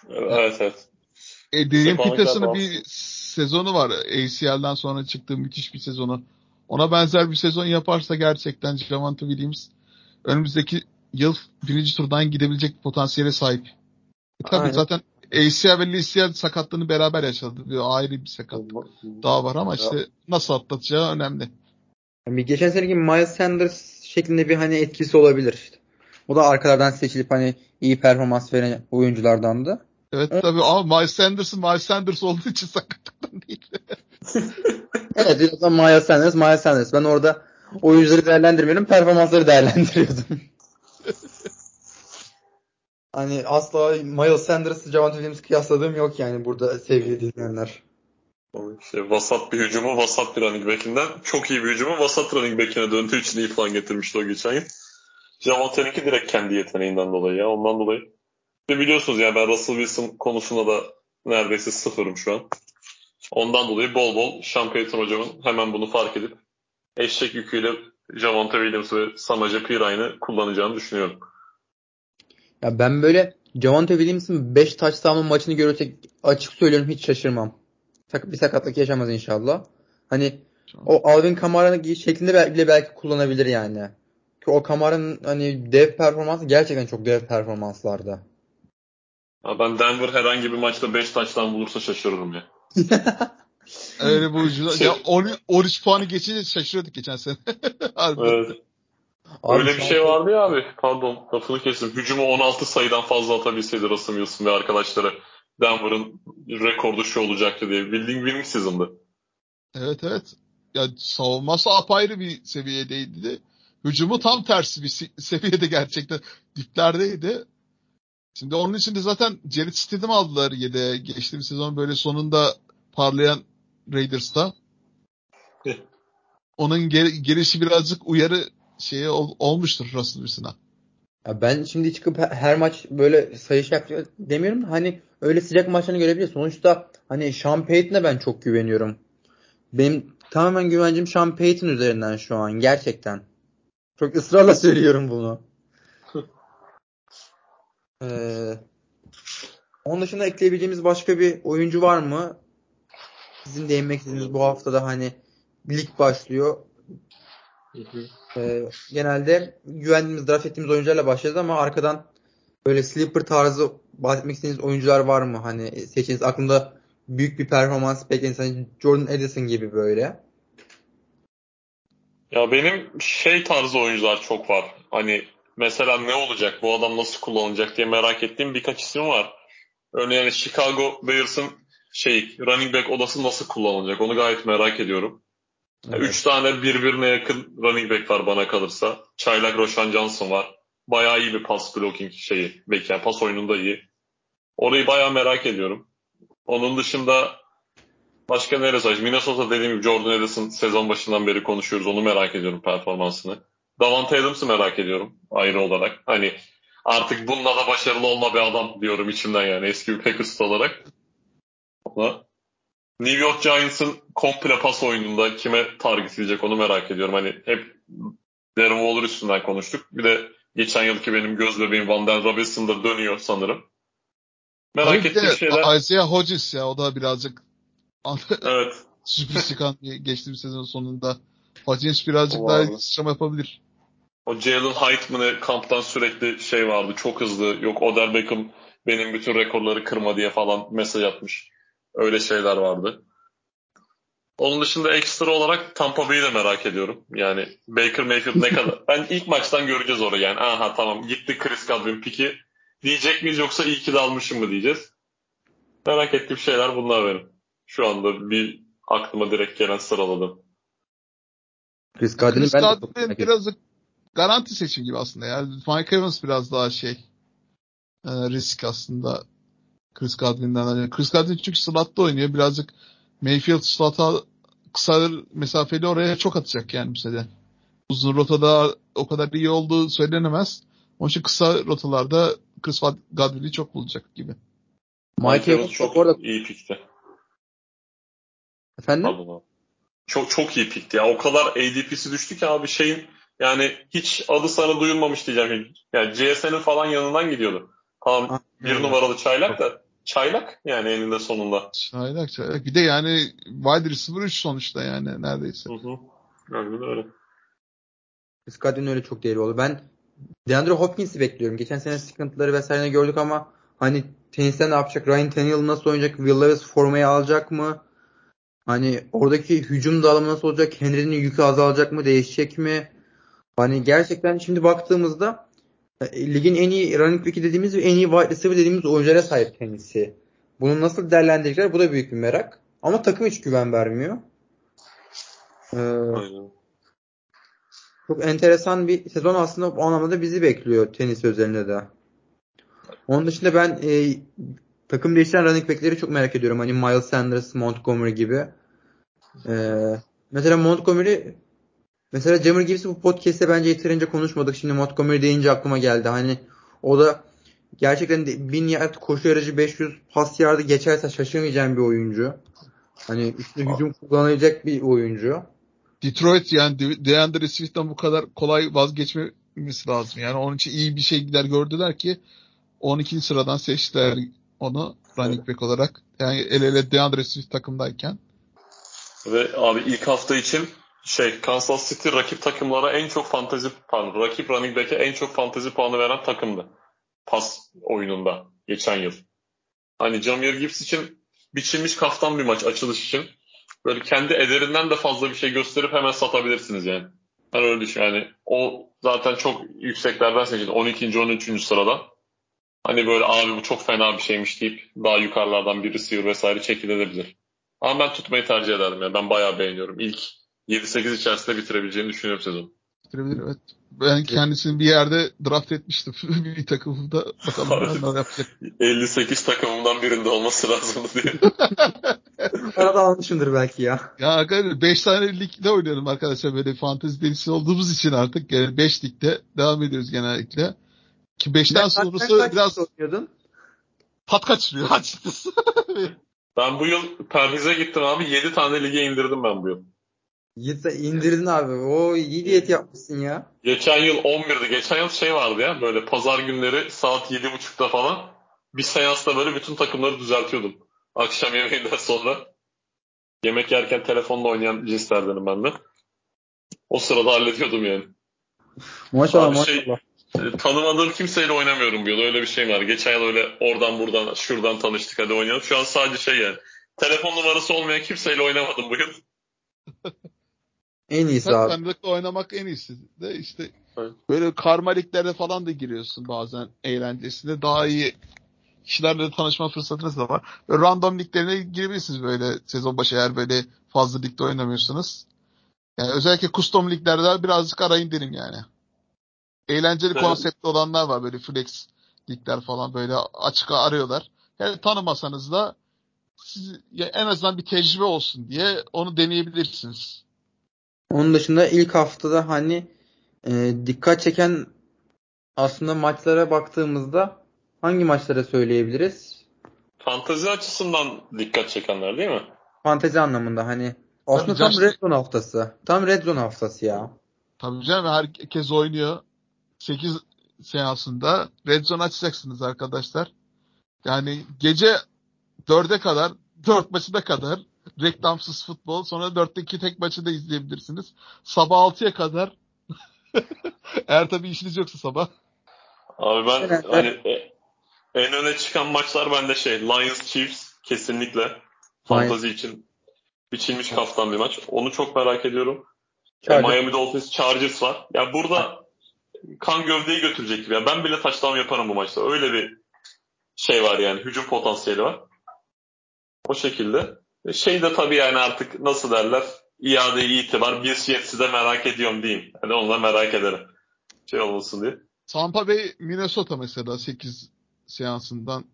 Evet evet. E, Derin bir sezonu var. ACL'den sonra çıktığı müthiş bir sezonu. Ona benzer bir sezon yaparsa gerçekten Javante Williams önümüzdeki yıl birinci turdan gidebilecek potansiyele sahip. E, tabii Aynen. zaten ACL ve LCL sakatlığını beraber yaşadı. Bir ayrı bir sakatlık daha var ama işte nasıl atlatacağı önemli. Yani geçen seneki Miles Sanders şeklinde bir hani etkisi olabilir işte. O da arkalardan seçilip hani iyi performans veren oyunculardan da. Evet o... tabii ama Miles Sanders'ın Miles Sanders olduğu için sakatlıktan değil. evet biraz Miles Sanders, Miles Sanders. Ben orada oyuncuları değerlendirmiyorum, performansları değerlendiriyordum. hani asla Miles Sanders'ı Javante Williams kıyasladığım yok yani burada sevgili dinleyenler. İşte vasat bir hücumu vasat bir running back'inden çok iyi bir hücumu vasat running back'ine döndüğü için iyi puan getirmişti o geçen yıl. Javante'ninki direkt kendi yeteneğinden dolayı ya ondan dolayı. Ve biliyorsunuz yani ben Russell Wilson konusunda da neredeyse sıfırım şu an. Ondan dolayı bol bol Sean Payton hocamın hemen bunu fark edip eşek yüküyle Javante Williams ve Samaje Pirine'ı kullanacağını düşünüyorum. Ya ben böyle Javante Williams'ın 5 touchdown'un maçını görürsek açık söylüyorum hiç şaşırmam. Bir sakatlık yaşamaz inşallah. Hani o Alvin Kamara'nın şeklinde bile belki kullanabilir yani. Ki o Kamara'nın hani dev performansı gerçekten çok dev performanslarda. Ben Denver herhangi bir maçta 5 taştan bulursa şaşırırım ya. Öyle bu ucuna. Şey, ya 13 puanı geçince şaşırıyorduk geçen sene. evet. Öyle bir şey vardı ya abi. Pardon lafını kesim. Hücumu 16 sayıdan fazla atabilseydi Russell Wilson ve arkadaşları Denver'ın rekordu şu olacaktı diye. Bildiğin winning season'dı. Evet evet. Ya savunması apayrı bir seviyedeydi de. Hücumu tam tersi bir seviyede gerçekten diplerdeydi. Şimdi onun için de zaten Jared Stidham aldılar yede. Geçtiğimiz sezon böyle sonunda parlayan Raiders'ta. Onun gel gelişi birazcık uyarı şeyi ol olmuştur Russell Wilson'a. Ya ben şimdi çıkıp her maç böyle sayı şey yapıyor demiyorum. Hani öyle sıcak maçlarını görebiliriz. Sonuçta hani Sean Payton'a ben çok güveniyorum. Benim tamamen güvencim Sean Payton üzerinden şu an. Gerçekten. Çok ısrarla söylüyorum bunu. ee, onun dışında ekleyebileceğimiz başka bir oyuncu var mı? Sizin değinmek istediğiniz bu haftada hani lig başlıyor. Ee, genelde güvendiğimiz, draft ettiğimiz oyuncularla başladı ama arkadan böyle sleeper tarzı bahsetmek istediğiniz oyuncular var mı? Hani seçiniz aklında büyük bir performans bekleyin. Hani Jordan Edison gibi böyle. Ya benim şey tarzı oyuncular çok var. Hani mesela ne olacak, bu adam nasıl kullanılacak diye merak ettiğim birkaç isim var. Örneğin Chicago Bears'ın şey running back odası nasıl kullanılacak onu gayet merak ediyorum. Evet. Üç tane birbirine yakın running back var bana kalırsa. Çaylak Roshan Johnson var. Bayağı iyi bir pass blocking şeyi. Belki yani pas oyununda iyi. Orayı bayağı merak ediyorum. Onun dışında başka neresi var? Minnesota dediğim gibi Jordan Edison sezon başından beri konuşuyoruz. Onu merak ediyorum performansını. Davante Adams'ı merak ediyorum ayrı olarak. Hani artık bununla da başarılı olma bir adam diyorum içimden yani eski bir Packers olarak. Ama New York Giants'ın komple pas oyununda kime target edecek onu merak ediyorum. Hani hep Darren Waller üstünden konuştuk. Bir de geçen yılki benim göz bebeğim Van Der Robinson da dönüyor sanırım. Merak ettiğim şeyler... Isaiah Hodges ya o da birazcık evet. sürpriz çıkan geçtiğimiz sezon sonunda. Hodges birazcık daha sıçrama yapabilir. O Jalen Heightman'ı kamptan sürekli şey vardı çok hızlı. Yok Odell Beckham benim bütün rekorları kırma diye falan mesaj atmış. Öyle şeyler vardı. Onun dışında ekstra olarak Tampa Bay'i de merak ediyorum. Yani Baker Mayfield ne kadar... ben ilk maçtan göreceğiz orayı yani. Aha tamam gitti Chris Godwin piki. Diyecek miyiz yoksa iyi ki de almışım mı diyeceğiz. Merak ettiğim şeyler bunlar benim. Şu anda bir aklıma direkt gelen sıraladım. Chris Godwin'in ben Godwin biraz garanti seçim gibi aslında. Yani Mike Evans biraz daha şey e, risk aslında Chris Godwin'den. Chris Godwin çünkü slot'ta oynuyor. Birazcık Mayfield slot'a kısa mesafeli oraya çok atacak yani bu sene. Uzun rotada o kadar iyi olduğu söylenemez. Onun için kısa rotalarda Chris Godwin'i çok bulacak gibi. Mike Evans çok orada... iyi pikti. Efendim? Pardon. Çok çok iyi pikti ya. O kadar ADP'si düştü ki abi şeyin yani hiç adı sana duyulmamış diyeceğim. Yani CSN'in falan yanından gidiyordu. Tamam bir numaralı çaylak da çaylak yani eninde sonunda. Çaylak çaylak. Bir de yani wide receiver 3 sonuçta yani neredeyse. Hı hı. Aynen öyle. Skadin öyle çok değerli oldu. Ben DeAndre Hopkins'i bekliyorum. Geçen sene sıkıntıları vesaire gördük ama hani teniste ne yapacak? Ryan Tannehill nasıl oynayacak? Will Levis formayı alacak mı? Hani oradaki hücum dağılımı nasıl olacak? Henry'nin yükü azalacak mı? Değişecek mi? Hani gerçekten şimdi baktığımızda ligin en iyi running back'i dediğimiz ve en iyi wide receiver dediğimiz oyunculara sahip kendisi. Bunu nasıl değerlendirecekler? Bu da büyük bir merak. Ama takım hiç güven vermiyor. Ee, çok enteresan bir sezon aslında bu anlamda bizi bekliyor tenis özelinde de. Onun dışında ben e, takım değiştiren running back'leri çok merak ediyorum. Hani Miles Sanders, Montgomery gibi. E, mesela Montgomery mesela Jammer Gibbs'i bu podcast'te bence yeterince konuşmadık. Şimdi Montgomery deyince aklıma geldi. Hani o da gerçekten 1000 yard koşu yarıcı 500 pas yardı geçerse şaşırmayacağım bir oyuncu. Hani üstü hücum kullanabilecek bir oyuncu. Detroit yani DeAndre Swift'ten bu kadar kolay vazgeçmemesi lazım. Yani onun için iyi bir şeyler gördüler ki 12. sıradan seçtiler onu running back olarak. Yani el ele DeAndre Swift takımdayken. Ve abi ilk hafta için şey Kansas City rakip takımlara en çok fantezi puanı, rakip running back'e en çok fantezi puanı veren takımdı. Pas oyununda geçen yıl. Hani Jameer Gibbs için biçilmiş kaftan bir maç açılış için. Böyle kendi ederinden de fazla bir şey gösterip hemen satabilirsiniz yani. Ben öyle düşün yani. O zaten çok yükseklerden seçildi. 12. 13. sırada. Hani böyle abi bu çok fena bir şeymiş deyip daha yukarılardan bir receiver vesaire çekilebilir. Ama ben tutmayı tercih ederdim. Yani. Ben bayağı beğeniyorum. İlk 7-8 içerisinde bitirebileceğini düşünüyorum sezon. Bitirebilir evet. Ben kendisini bir yerde draft etmiştim. bir takımda bakalım ne yapacak. 58 takımından birinde olması lazım diye. Arada almışımdır belki ya. Ya arkadaşlar 5 tane ligde oynuyorum arkadaşlar böyle fantezi delisi olduğumuz için artık 5 ligde devam ediyoruz genellikle. Ki 5'ten sonrası biraz oynuyordun? tat kaçırıyor açıkçası. ben bu yıl perhize gittim abi 7 tane lige indirdim ben bu yıl. İndirdin abi. O iyi diyet yapmışsın ya. Geçen yıl 11'di. Geçen yıl şey vardı ya böyle pazar günleri saat 7.30'da falan bir seansta böyle bütün takımları düzeltiyordum. Akşam yemeğinden sonra. Yemek yerken telefonla oynayan cinslerdenim ben de. O sırada hallediyordum yani. Maşallah Abi şey, maşallah. E, tanımadığım kimseyle oynamıyorum bu yıl. Öyle bir şey var. Geçen yıl öyle oradan buradan şuradan tanıştık hadi oynayalım. Şu an sadece şey yani. Telefon numarası olmayan kimseyle oynamadım bu yıl. en iyisi Sen, abi. Sandıkla oynamak en iyisi. De işte evet. böyle karmaliklerde falan da giriyorsun bazen eğlencesinde. Daha iyi kişilerle tanışma fırsatınız da var. Böyle random liglerine girebilirsiniz böyle sezon başı eğer böyle fazla ligde oynamıyorsunuz. Yani özellikle custom liglerde birazcık arayın derim yani. Eğlenceli evet. konseptli olanlar var böyle flex ligler falan böyle açık arıyorlar. Yani tanımasanız da siz ya en azından bir tecrübe olsun diye onu deneyebilirsiniz. Onun dışında ilk haftada hani e, dikkat çeken aslında maçlara baktığımızda hangi maçlara söyleyebiliriz? Fantezi açısından dikkat çekenler değil mi? Fantezi anlamında hani aslında tam Red Zone haftası. Tam Red Zone haftası ya. Tabii canım herkes oynuyor. 8 seansında Red Zone açacaksınız arkadaşlar. Yani gece 4'e kadar 4 maçına kadar reklamsız futbol sonra 4'teki tek maçı da izleyebilirsiniz. Sabah 6'ya kadar eğer tabii işiniz yoksa sabah. Abi ben evet, hani e, en öne çıkan maçlar bende şey Lions Chiefs kesinlikle fantazi için biçilmiş kaftan bir maç. Onu çok merak ediyorum. E, Miami Dolphins Chargers var. Ya yani burada kan gövdeyi götürecek gibi. Yani ben bile taşlam yaparım bu maçta. Öyle bir şey var yani. Hücum potansiyeli var. O şekilde. Şey de tabii yani artık nasıl derler iade itibar bir şey size merak ediyorum diyeyim. Hani onunla merak ederim. Şey olmasın diye. Tampa Bay Minnesota mesela 8 seansından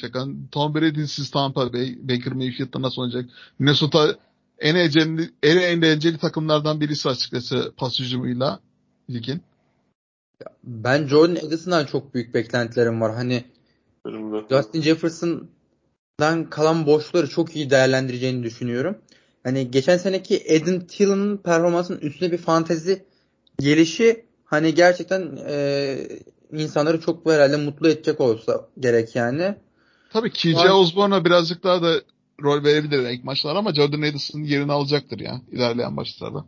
Şakan. Tom Brady'siz Tampa Bay. Baker Mayfield'da nasıl olacak? Minnesota en eğlenceli, en eğlenceli takımlardan birisi açıkçası pas hücumuyla ligin. Ben Jordan Edison'dan çok büyük beklentilerim var. Hani Justin Jefferson'dan kalan boşları çok iyi değerlendireceğini düşünüyorum. Hani geçen seneki Adam Thiel'in performansının üstüne bir fantezi gelişi hani gerçekten e, insanları çok herhalde mutlu edecek olsa gerek yani. Tabii KJ Osborne'a birazcık daha da rol verebilir ilk maçlar ama Jordan Edison yerini alacaktır ya ilerleyen maçlarda.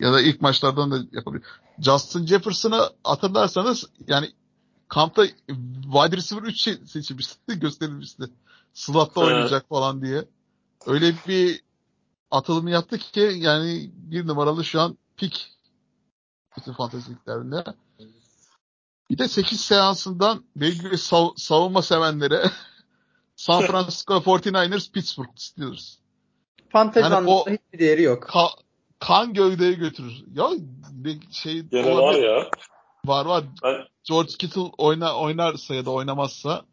Ya da ilk maçlardan da yapabilir. Justin Jefferson'ı hatırlarsanız yani kampta wide receiver 3 seçilmişti, gösterilmişti. Slot'ta oynayacak falan diye. Öyle bir atılımı yaptı ki yani bir numaralı şu an pik bütün fanteziliklerinde. Bir de 8 seansından belki sav- savunma sevenlere San Francisco 49ers, Pittsburgh Steelers. Fantezi yani anlamında hiçbir değeri yok. Ka- kan gövdeye götürür. Ya bir şey Gene var ya. Var var. Ben... George Kittle oyna, oynarsa ya da oynamazsa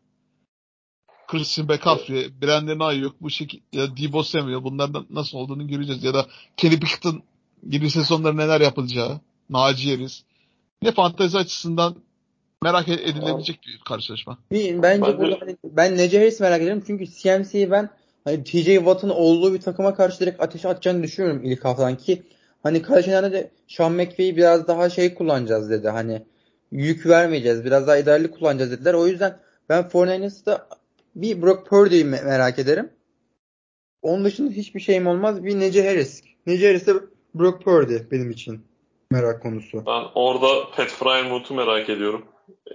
Christian McCaffrey, Brandon Ayuk bu şekilde ya Debo Samuel bunlardan nasıl olduğunu göreceğiz. Ya da Kenny Pickett gibi sezonlarda neler yapılacağı. Naci Yeriz. Ne fantezi açısından merak edilebilecek bir karşılaşma. Bence, bence burada hani, ben Nece Harris merak ediyorum. Çünkü CMC'yi ben hani TJ Watt'ın olduğu bir takıma karşı direkt ateş atacağını düşünüyorum ilk haftadan ki hani karşılarında de Sean McVay'i biraz daha şey kullanacağız dedi. Hani yük vermeyeceğiz. Biraz daha idareli kullanacağız dediler. O yüzden ben Fortnite'da bir Brock Purdy'yi merak ederim. Onun dışında hiçbir şeyim olmaz. Bir Nece Harris. Nece Harris de Brock Purdy benim için merak konusu. Ben orada Pat Fryermuth'u merak ediyorum.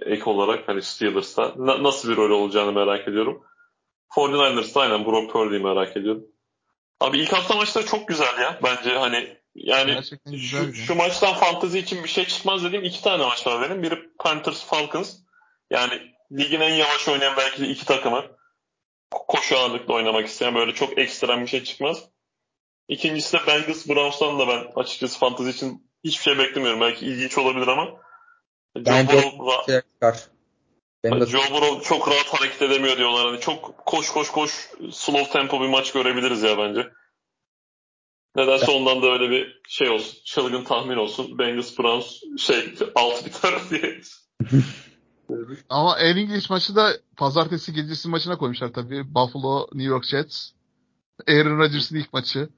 Ek olarak hani Steelers'ta. Na- nasıl bir rol olacağını merak ediyorum. 49ers'ta aynen Brock Purdy'yi merak ediyorum. Abi ilk hafta maçları çok güzel ya. Bence hani yani şu, şu maçtan fantezi için bir şey çıkmaz dediğim iki tane maç var benim. Biri Panthers Falcons. Yani ligin en yavaş oynayan belki de iki takımı. Koşu ağırlıklı oynamak isteyen böyle çok ekstrem bir şey çıkmaz. İkincisi de Bengals Browns'tan da ben açıkçası fantezi için hiçbir şey beklemiyorum. Belki ilginç olabilir ama Joe Burrow, şey Joe Burrow çok rahat hareket edemiyor diyorlar. Hani çok koş koş koş slow tempo bir maç görebiliriz ya bence. Nedense ondan da öyle bir şey olsun. Çılgın tahmin olsun. Bengals Browns şey alt biter diye. Ama en İngiliz maçı da pazartesi gecesi maçına koymuşlar tabii. Buffalo, New York Jets. Aaron Rodgers'ın ilk maçı.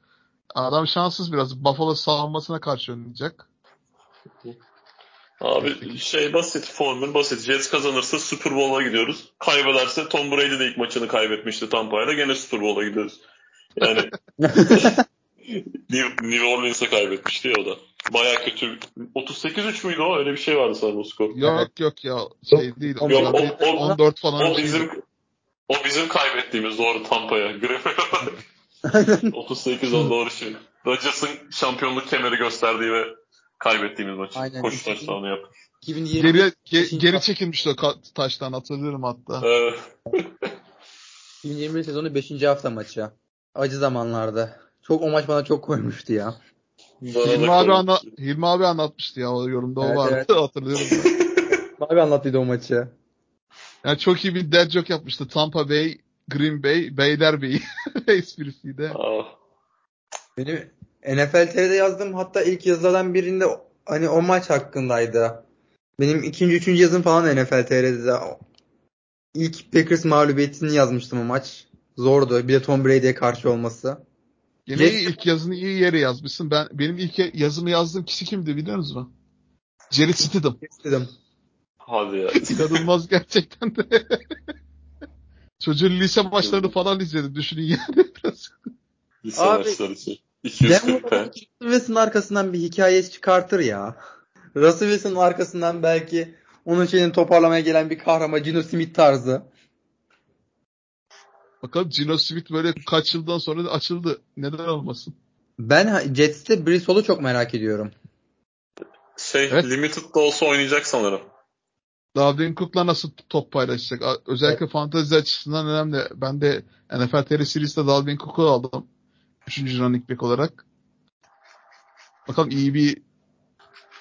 Adam şanssız biraz. Buffalo savunmasına karşı oynayacak. Abi şey basit, formül basit. Jets kazanırsa Super Bowl'a gidiyoruz. Kaybederse Tom Brady de ilk maçını kaybetmişti Tampa'yla. Gene Super Bowl'a gidiyoruz. Yani New, New Orleans'a kaybetmişti ya o da. Baya kötü. 38-3 müydü o? Öyle bir şey vardı sanırım o skor. Yok yok ya. Şey değil. Yok, o, o, 14 falan. O bizim, o bizim kaybettiğimiz doğru Tampa'ya. 38-10 doğru şey. Rodgers'ın şampiyonluk kemeri gösterdiği ve kaybettiğimiz maç. Aynen. Koşu taşlarını yaptı. 2020 geri, ge, geri çekilmişti o taştan hatırlıyorum hatta. Evet. 2021 sezonu 5. hafta maçı. Acı zamanlarda. Çok o maç bana çok koymuştu ya. Hilmi abi, anla, Hilmi abi anlatmıştı ya o yorumda evet, o vardı evet. hatırlıyorum. abi anlattıydı o maçı. Yani çok iyi bir dead joke yapmıştı. Tampa Bay, Green Bay, Beylerbeyi esprisiydi. Oh. Benim NFL TV'de yazdığım hatta ilk yazılardan birinde hani o maç hakkındaydı. Benim ikinci, üçüncü yazım falan NFL TV'de. İlk Packers mağlubiyetini yazmıştım o maç. Zordu. Bir de Tom Brady'ye karşı olması. Yine Jets... ilk yazını iyi yere yazmışsın. Ben benim ilk yazımı yazdığım kişi kimdi biliyor musun? Jerry Stidham. Stidham. Hadi ya. İnanılmaz gerçekten de. Çocuğun lise maçlarını falan izledim. Düşünün yani biraz. Lise Abi, maçları şey. 240 Russell Wilson arkasından bir hikaye çıkartır ya. Russell Wilson'ın arkasından belki onun şeyini toparlamaya gelen bir kahraman Gino Smith tarzı. Bakalım Gino Smith böyle kaç yıldan sonra açıldı. Neden olmasın? Ben Jets'te Brissell'u çok merak ediyorum. Şey evet. Limited'da olsa oynayacak sanırım. Dalvin Cook'la nasıl top paylaşacak? Özellikle evet. fantezi açısından önemli. Ben de NFL TR Series'te Dalvin Cook'u aldım. Üçüncü running back olarak. Bakalım iyi bir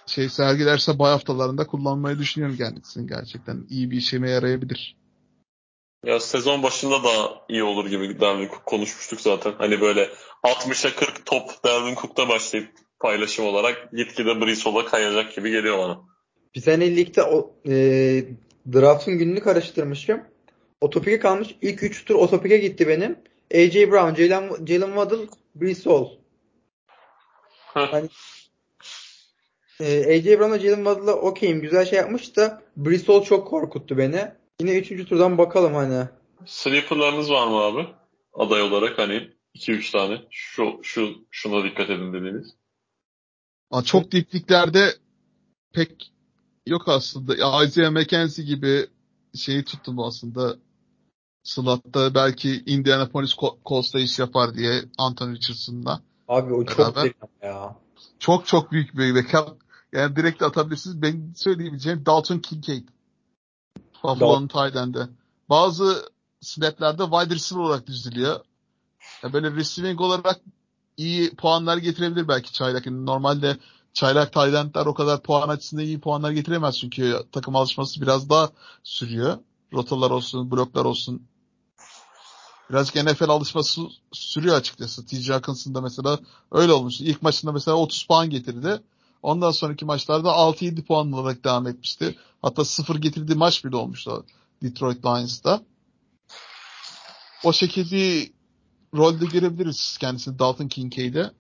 şey sergilerse bay haftalarında kullanmayı düşünüyorum kendisini gerçekten. iyi bir işime yarayabilir. Ya sezon başında da iyi olur gibi Dalvin Cook konuşmuştuk zaten. Hani böyle 60'a 40 top Dalvin Cook'ta başlayıp paylaşım olarak gitgide Brees kayacak gibi geliyor bana. Bir sene ligde o, e, draft'ın gününü karıştırmışım. O topike kalmış. İlk 3 tur o topike gitti benim. A.J. Brown, Jalen, Jalen Waddle, Hall. hani, e, A.J. Brown'la Jalen Waddle'la okeyim. Güzel şey yapmış da Hall çok korkuttu beni. Yine 3. turdan bakalım hani. Sleeper'larınız var mı abi? Aday olarak hani 2-3 tane. Şu, şu, şuna dikkat edin dediğiniz. Aa, çok dipliklerde pek yok aslında. Isaiah McKenzie gibi şeyi tuttum aslında. Slot'ta belki Indianapolis Colts'ta iş yapar diye Anthony Richardson'la. Abi o çok büyük ya. Çok çok büyük bir backup. Yani direkt atabilirsiniz. Ben söyleyebileceğim Dalton Kincaid. Buffalo'nun end'i. Bazı snaplerde wide receiver olarak diziliyor. Yani böyle receiving olarak iyi puanlar getirebilir belki Çaylak. Yani normalde Çaylak Taylandler o kadar puan açısından iyi puanlar getiremez çünkü takım alışması biraz daha sürüyor. Rotalar olsun, bloklar olsun. Birazcık NFL alışması sürüyor açıkçası. T.J. Hawkinson'da mesela öyle olmuştu. İlk maçında mesela 30 puan getirdi. Ondan sonraki maçlarda 6-7 puan olarak devam etmişti. Hatta 0 getirdiği maç bile olmuştu Detroit Lions'ta. O şekilde rolde görebiliriz kendisini Dalton Kincaid'e.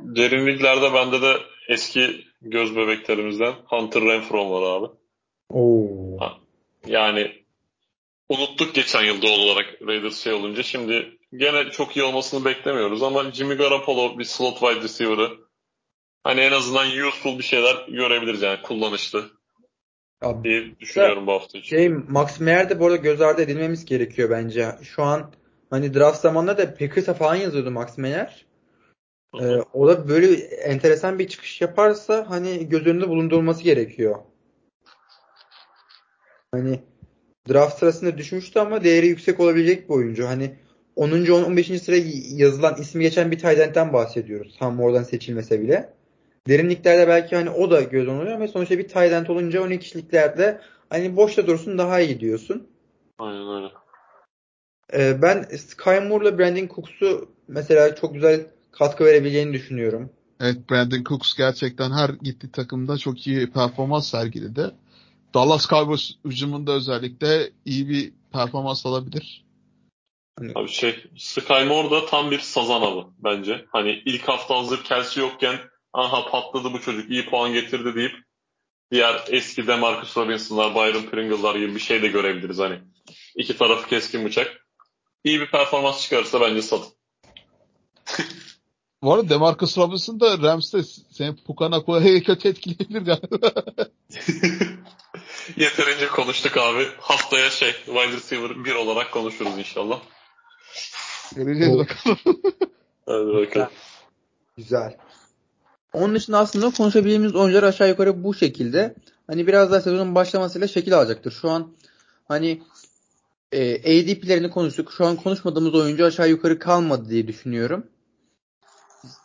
Derinliklerde bende de eski göz bebeklerimizden Hunter Renfro var abi. Oo. Yani unuttuk geçen yıl doğal olarak Raiders şey olunca. Şimdi gene çok iyi olmasını beklemiyoruz ama Jimmy Garoppolo bir slot wide receiver'ı hani en azından useful bir şeyler görebiliriz yani kullanışlı. Abi, diye düşünüyorum bu hafta için. Şey, Max Meyer de bu arada göz ardı edilmemiz gerekiyor bence. Şu an hani draft zamanında da Packers'a falan yazıyordu Max Meyer. Ee, o da böyle enteresan bir çıkış yaparsa hani göz önünde bulundurulması gerekiyor. Hani draft sırasında düşmüştü ama değeri yüksek olabilecek bir oyuncu. Hani 10. 15. sıraya yazılan ismi geçen bir Tayland'den bahsediyoruz. Tam oradan seçilmese bile. Derinliklerde belki hani o da göz oluyor ama sonuçta bir Tayland olunca 12 kişiliklerde hani boşta dursun daha iyi diyorsun. Aynen öyle. Ee, ben Sky Moore'la Brandon Cooks'u mesela çok güzel katkı verebileceğini düşünüyorum. Evet Brandon Cooks gerçekten her gitti takımda çok iyi performans sergiledi. Dallas Cowboys hücumunda özellikle iyi bir performans alabilir. Hani... Abi şey, Sky Moore da tam bir sazan avı bence. Hani ilk hafta hazır Kelsey yokken aha patladı bu çocuk iyi puan getirdi deyip diğer eski Demarcus Robinson'lar, Byron Pringle'lar gibi bir şey de görebiliriz hani. İki tarafı keskin bıçak. İyi bir performans çıkarırsa bence satın. Bu arada Demarcus Robinson da Rams'te seni Pukanakua'ya kötü etkileyebilir galiba. Yeterince konuştuk abi. Haftaya şey wide receiver 1 olarak konuşuruz inşallah. Göreceğiz bakalım. Hadi bakalım. Güzel. Onun dışında aslında konuşabileceğimiz oyuncular aşağı yukarı bu şekilde. Hani biraz daha sezonun başlamasıyla şekil alacaktır. Şu an hani e, ADP'lerini konuştuk. Şu an konuşmadığımız oyuncu aşağı yukarı kalmadı diye düşünüyorum.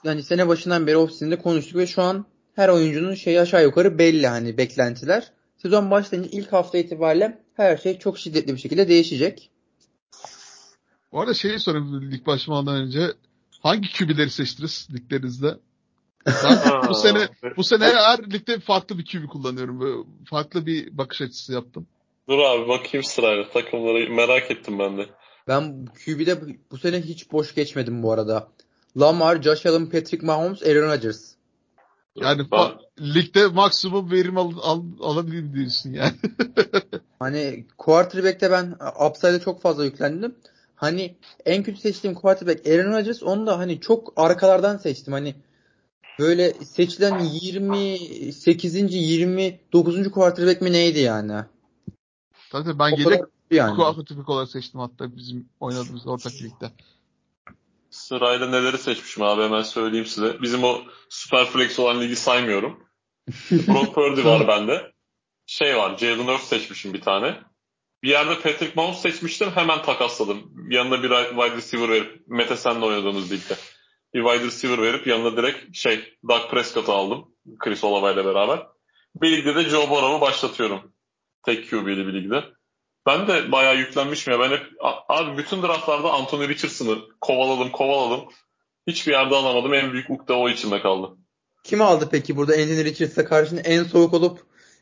Yani sene başından beri ofisinde konuştuk ve şu an her oyuncunun şeyi aşağı yukarı belli hani beklentiler. Sezon başlayınca ilk hafta itibariyle her şey çok şiddetli bir şekilde değişecek. Bu arada şeyi sorayım lig başlamadan önce. Hangi kübileri seçtiniz liglerinizde? bu sene bu sene her ligde farklı bir QB kullanıyorum. Böyle farklı bir bakış açısı yaptım. Dur abi bakayım sırayla takımları merak ettim ben de. Ben QB'de bu sene hiç boş geçmedim bu arada. Lamar, Josh Allen, Patrick Mahomes, Aaron Rodgers. Yani ben... ligde maksimum verim al, al, alabilir diyorsun yani. hani quarterback'te ben upside'e çok fazla yüklendim. Hani en kötü seçtiğim quarterback Aaron Rodgers onu da hani çok arkalardan seçtim. Hani böyle seçilen 28. 29. quarterback mi neydi yani? Tabii ben yedek yani. quarterback olarak seçtim hatta bizim oynadığımız ortak ligde. Sırayla neleri seçmişim abi hemen söyleyeyim size. Bizim o super flex olan ligi saymıyorum. Brock Purdy var bende. Şey var Jalen Hurts seçmişim bir tane. Bir yerde Patrick Mahomes seçmiştim hemen takasladım. Yanında bir wide receiver verip Mete senle oynadığımız ligde. Bir wide receiver verip yanında direkt şey Doug Prescott'ı aldım. Chris Olave ile beraber. Bir ligde de Joe Burrow'u başlatıyorum. Tek QB'li bir ligde. Ben de bayağı yüklenmişim ya. Ben hep abi bütün draftlarda Anthony Richardson'ı kovaladım kovaladım. Hiçbir yerde alamadım. En büyük ukde o içimde kaldı. Kim aldı peki burada Anthony Richards'a karşı en soğuk olup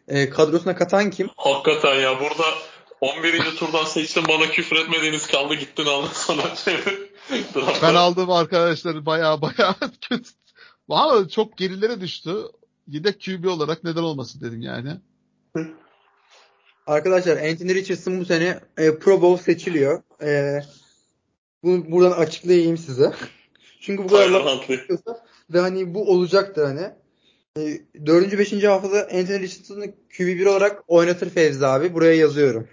e, kadrosuna katan kim? Hakikaten ya burada 11. turdan seçtim bana küfür etmediğiniz kaldı gittin aldın sana. ben aldım arkadaşlar baya baya kötü. Ama çok gerilere düştü. Yedek QB olarak neden olmasın dedim yani. Arkadaşlar Anthony Richardson bu sene e, Pro Bowl seçiliyor. E, bunu buradan açıklayayım size. Çünkü bu kadar ve hani bu olacaktır hani. E, 4. 5. haftada Anthony Richardson'ı QB1 olarak oynatır Fevzi abi. Buraya yazıyorum.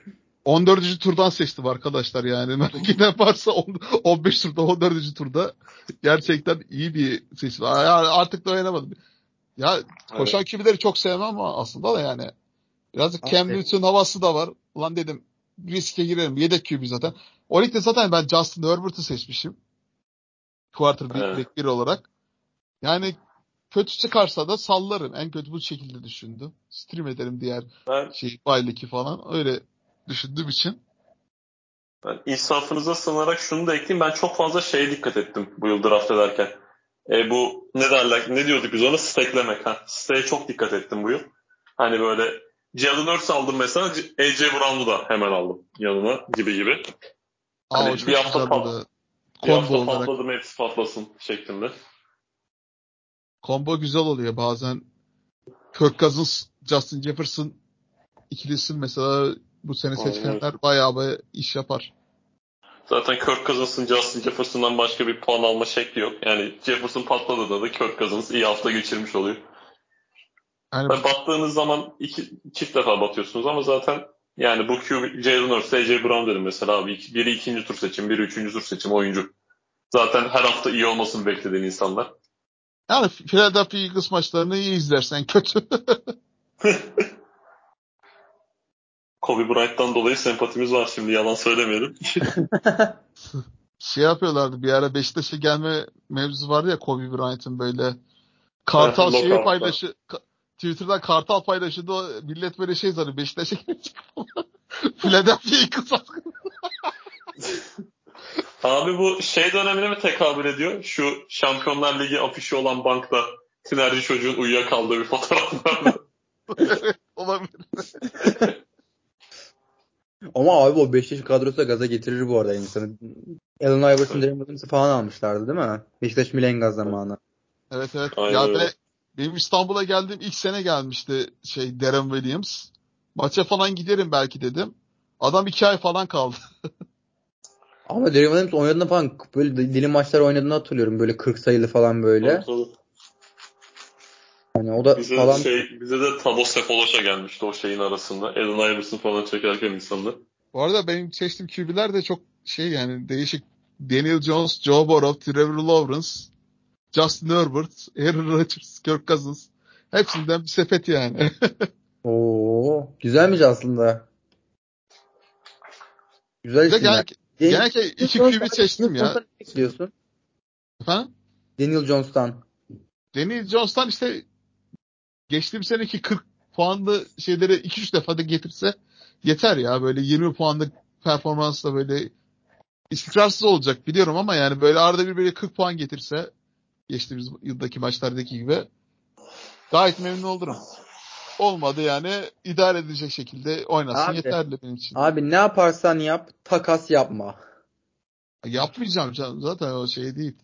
14. turdan seçtim arkadaşlar yani. Merak eden varsa 15 turda 14. turda gerçekten iyi bir seçim. Artık dayanamadım. Ya koşan evet. QB'leri çok sevmem ama aslında da yani birazcık Cam Newton havası da var. Ulan dedim riske girelim. Yedek QB zaten. O ligde zaten ben Justin Herbert'ı seçmişim. Quarterback evet. bir olarak. Yani kötü çıkarsa da sallarım. En kötü bu şekilde düşündüm. Stream ederim diğer ben, şey Bayliki falan. Öyle düşündüğüm için. Ben insafınıza sığınarak şunu da ekleyeyim. Ben çok fazla şeye dikkat ettim bu yıl draft ederken. E, bu ne derler, ne diyorduk biz ona? Steklemek. Ha. Stek'e çok dikkat ettim bu yıl. Hani böyle Jalen Hurts aldım mesela. AJ Brown'u da hemen aldım yanına gibi gibi. Aa, hani bir hafta, pat, bir hafta patladım hepsi patlasın şeklinde. Combo güzel oluyor bazen. Kirk Cousins, Justin Jefferson ikilisi mesela bu sene seçenler bayağı bir iş yapar. Zaten Kirk Cousins'ın Justin Jefferson'dan başka bir puan alma şekli yok. Yani Jefferson patladı da Kirk Cousins iyi hafta geçirmiş oluyor. Yani... battığınız zaman iki, çift defa batıyorsunuz ama zaten yani bu Q, Jalen Hurts, AJ Brown dedim mesela abi. Biri ikinci tur seçim, biri üçüncü tur seçim oyuncu. Zaten her hafta iyi olmasını beklediğin insanlar. Yani Philadelphia Eagles maçlarını iyi izlersen kötü. Kobe Bryant'tan dolayı sempatimiz var şimdi yalan söylemeyelim. şey yapıyorlardı bir ara Beşiktaş'a gelme mevzusu vardı ya Kobe Bryant'ın böyle Kartal şeyi paylaşı Twitter'dan Kartal paylaşıyordu o millet böyle şey zannediyor Beşiktaş'a gelecek Philadelphia'yı kısaltın. Abi bu şey dönemine mi tekabül ediyor? Şu Şampiyonlar Ligi afişi olan bankta sinerji çocuğun uyuyakaldığı bir fotoğraf var. olabilir. Ama abi o Beşiktaş kadrosu da gaza getirir bu arada insanı. Allen Iverson, Darren Williams'ı falan almışlardı değil mi? Beşiktaş Milengaz zamanı. Evet evet. Aynen ya öyle. benim İstanbul'a geldiğim ilk sene gelmişti şey Darren Williams. Maça falan giderim belki dedim. Adam iki ay falan kaldı. Ama Darren Williams oynadığında falan böyle dili maçlar oynadığını hatırlıyorum. Böyle 40 sayılı falan böyle. Tabii, Yani o da bize falan... Şey, bize de Tabo Sefoloş'a gelmişti o şeyin arasında. Allen Iverson falan çekerken insanlar. Bu arada benim seçtiğim QB'ler de çok şey yani değişik. Daniel Jones, Joe Burrow, Trevor Lawrence, Justin Herbert, Aaron Rodgers, Kirk Cousins. Hepsinden bir sepet yani. Oo, güzelmiş aslında. Güzel isimler. Genellikle iki QB seçtim ya. Diyorsun? Efendim? Daniel Jones'tan. Daniel Jones'tan işte geçtiğim seneki 40 puanlı şeyleri 2-3 defa da getirse yeter ya. Böyle 20 puanlık performansla böyle istikrarsız olacak biliyorum ama yani böyle arada bir böyle 40 puan getirse geçtiğimiz yıldaki maçlardaki gibi gayet memnun olurum. Olmadı yani idare edecek şekilde oynasın abi, yeterli benim için. Abi ne yaparsan yap takas yapma. Yapmayacağım canım zaten o şey değil.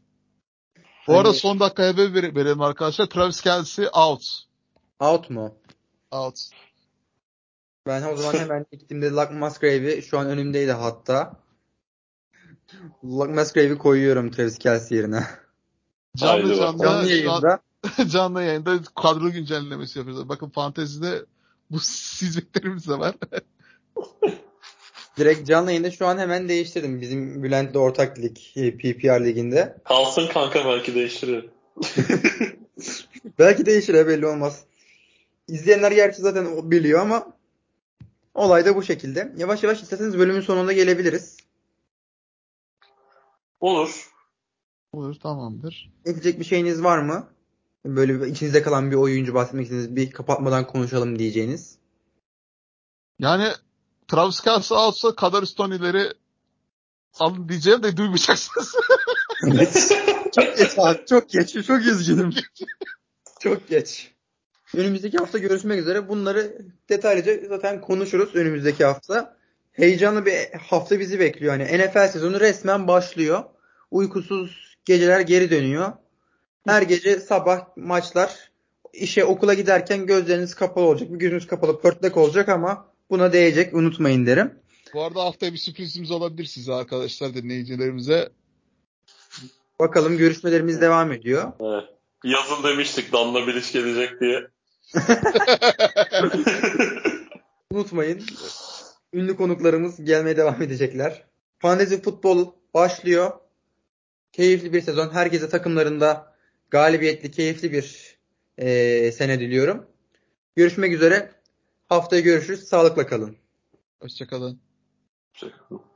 Bu hani... arada son dakikaya haber verelim arkadaşlar. Travis Kelsey out. Out mu? Out. Ben o zaman hemen gittiğimde Luck Musgrave'i şu an önümdeydi hatta. Luck Musgrave'i koyuyorum Travis Kelsey yerine. Canlı canlı, canlı yayında. canlı yayında kadro güncellemesi yapıyoruz. Bakın fantezide bu hizmetlerimiz de var. Direkt canlı yayında şu an hemen değiştirdim. Bizim Bülent'le ortak lig PPR liginde. Kalsın kanka belki değiştirir. belki değişir belli olmaz. İzleyenler gerçi zaten biliyor ama olay da bu şekilde. Yavaş yavaş isterseniz bölümün sonunda gelebiliriz. Olur. Olur tamamdır. Ekleyecek bir şeyiniz var mı? Böyle bir, içinizde kalan bir oyuncu bahsetmek istediğiniz bir kapatmadan konuşalım diyeceğiniz. Yani Travis Kelsey alsa kadar Stoney'leri alın diyeceğim de duymayacaksınız. çok geç abi. Çok geç. Çok üzgünüm. çok geç. Önümüzdeki hafta görüşmek üzere. Bunları detaylıca zaten konuşuruz önümüzdeki hafta. Heyecanlı bir hafta bizi bekliyor. Hani NFL sezonu resmen başlıyor. Uykusuz geceler geri dönüyor. Her gece sabah maçlar işe okula giderken gözleriniz kapalı olacak. Bir gözünüz kapalı pörtlek olacak ama buna değecek unutmayın derim. Bu arada haftaya bir sürprizimiz olabilir size arkadaşlar dinleyicilerimize. Bakalım görüşmelerimiz devam ediyor. Evet. Yazın demiştik Danla Bilic gelecek diye. Unutmayın. Ünlü konuklarımız gelmeye devam edecekler. Fantezi futbol başlıyor. Keyifli bir sezon. Herkese takımlarında galibiyetli, keyifli bir e, sene diliyorum. Görüşmek üzere. Haftaya görüşürüz. Sağlıkla kalın. Hoşçakalın. Hoşçakalın.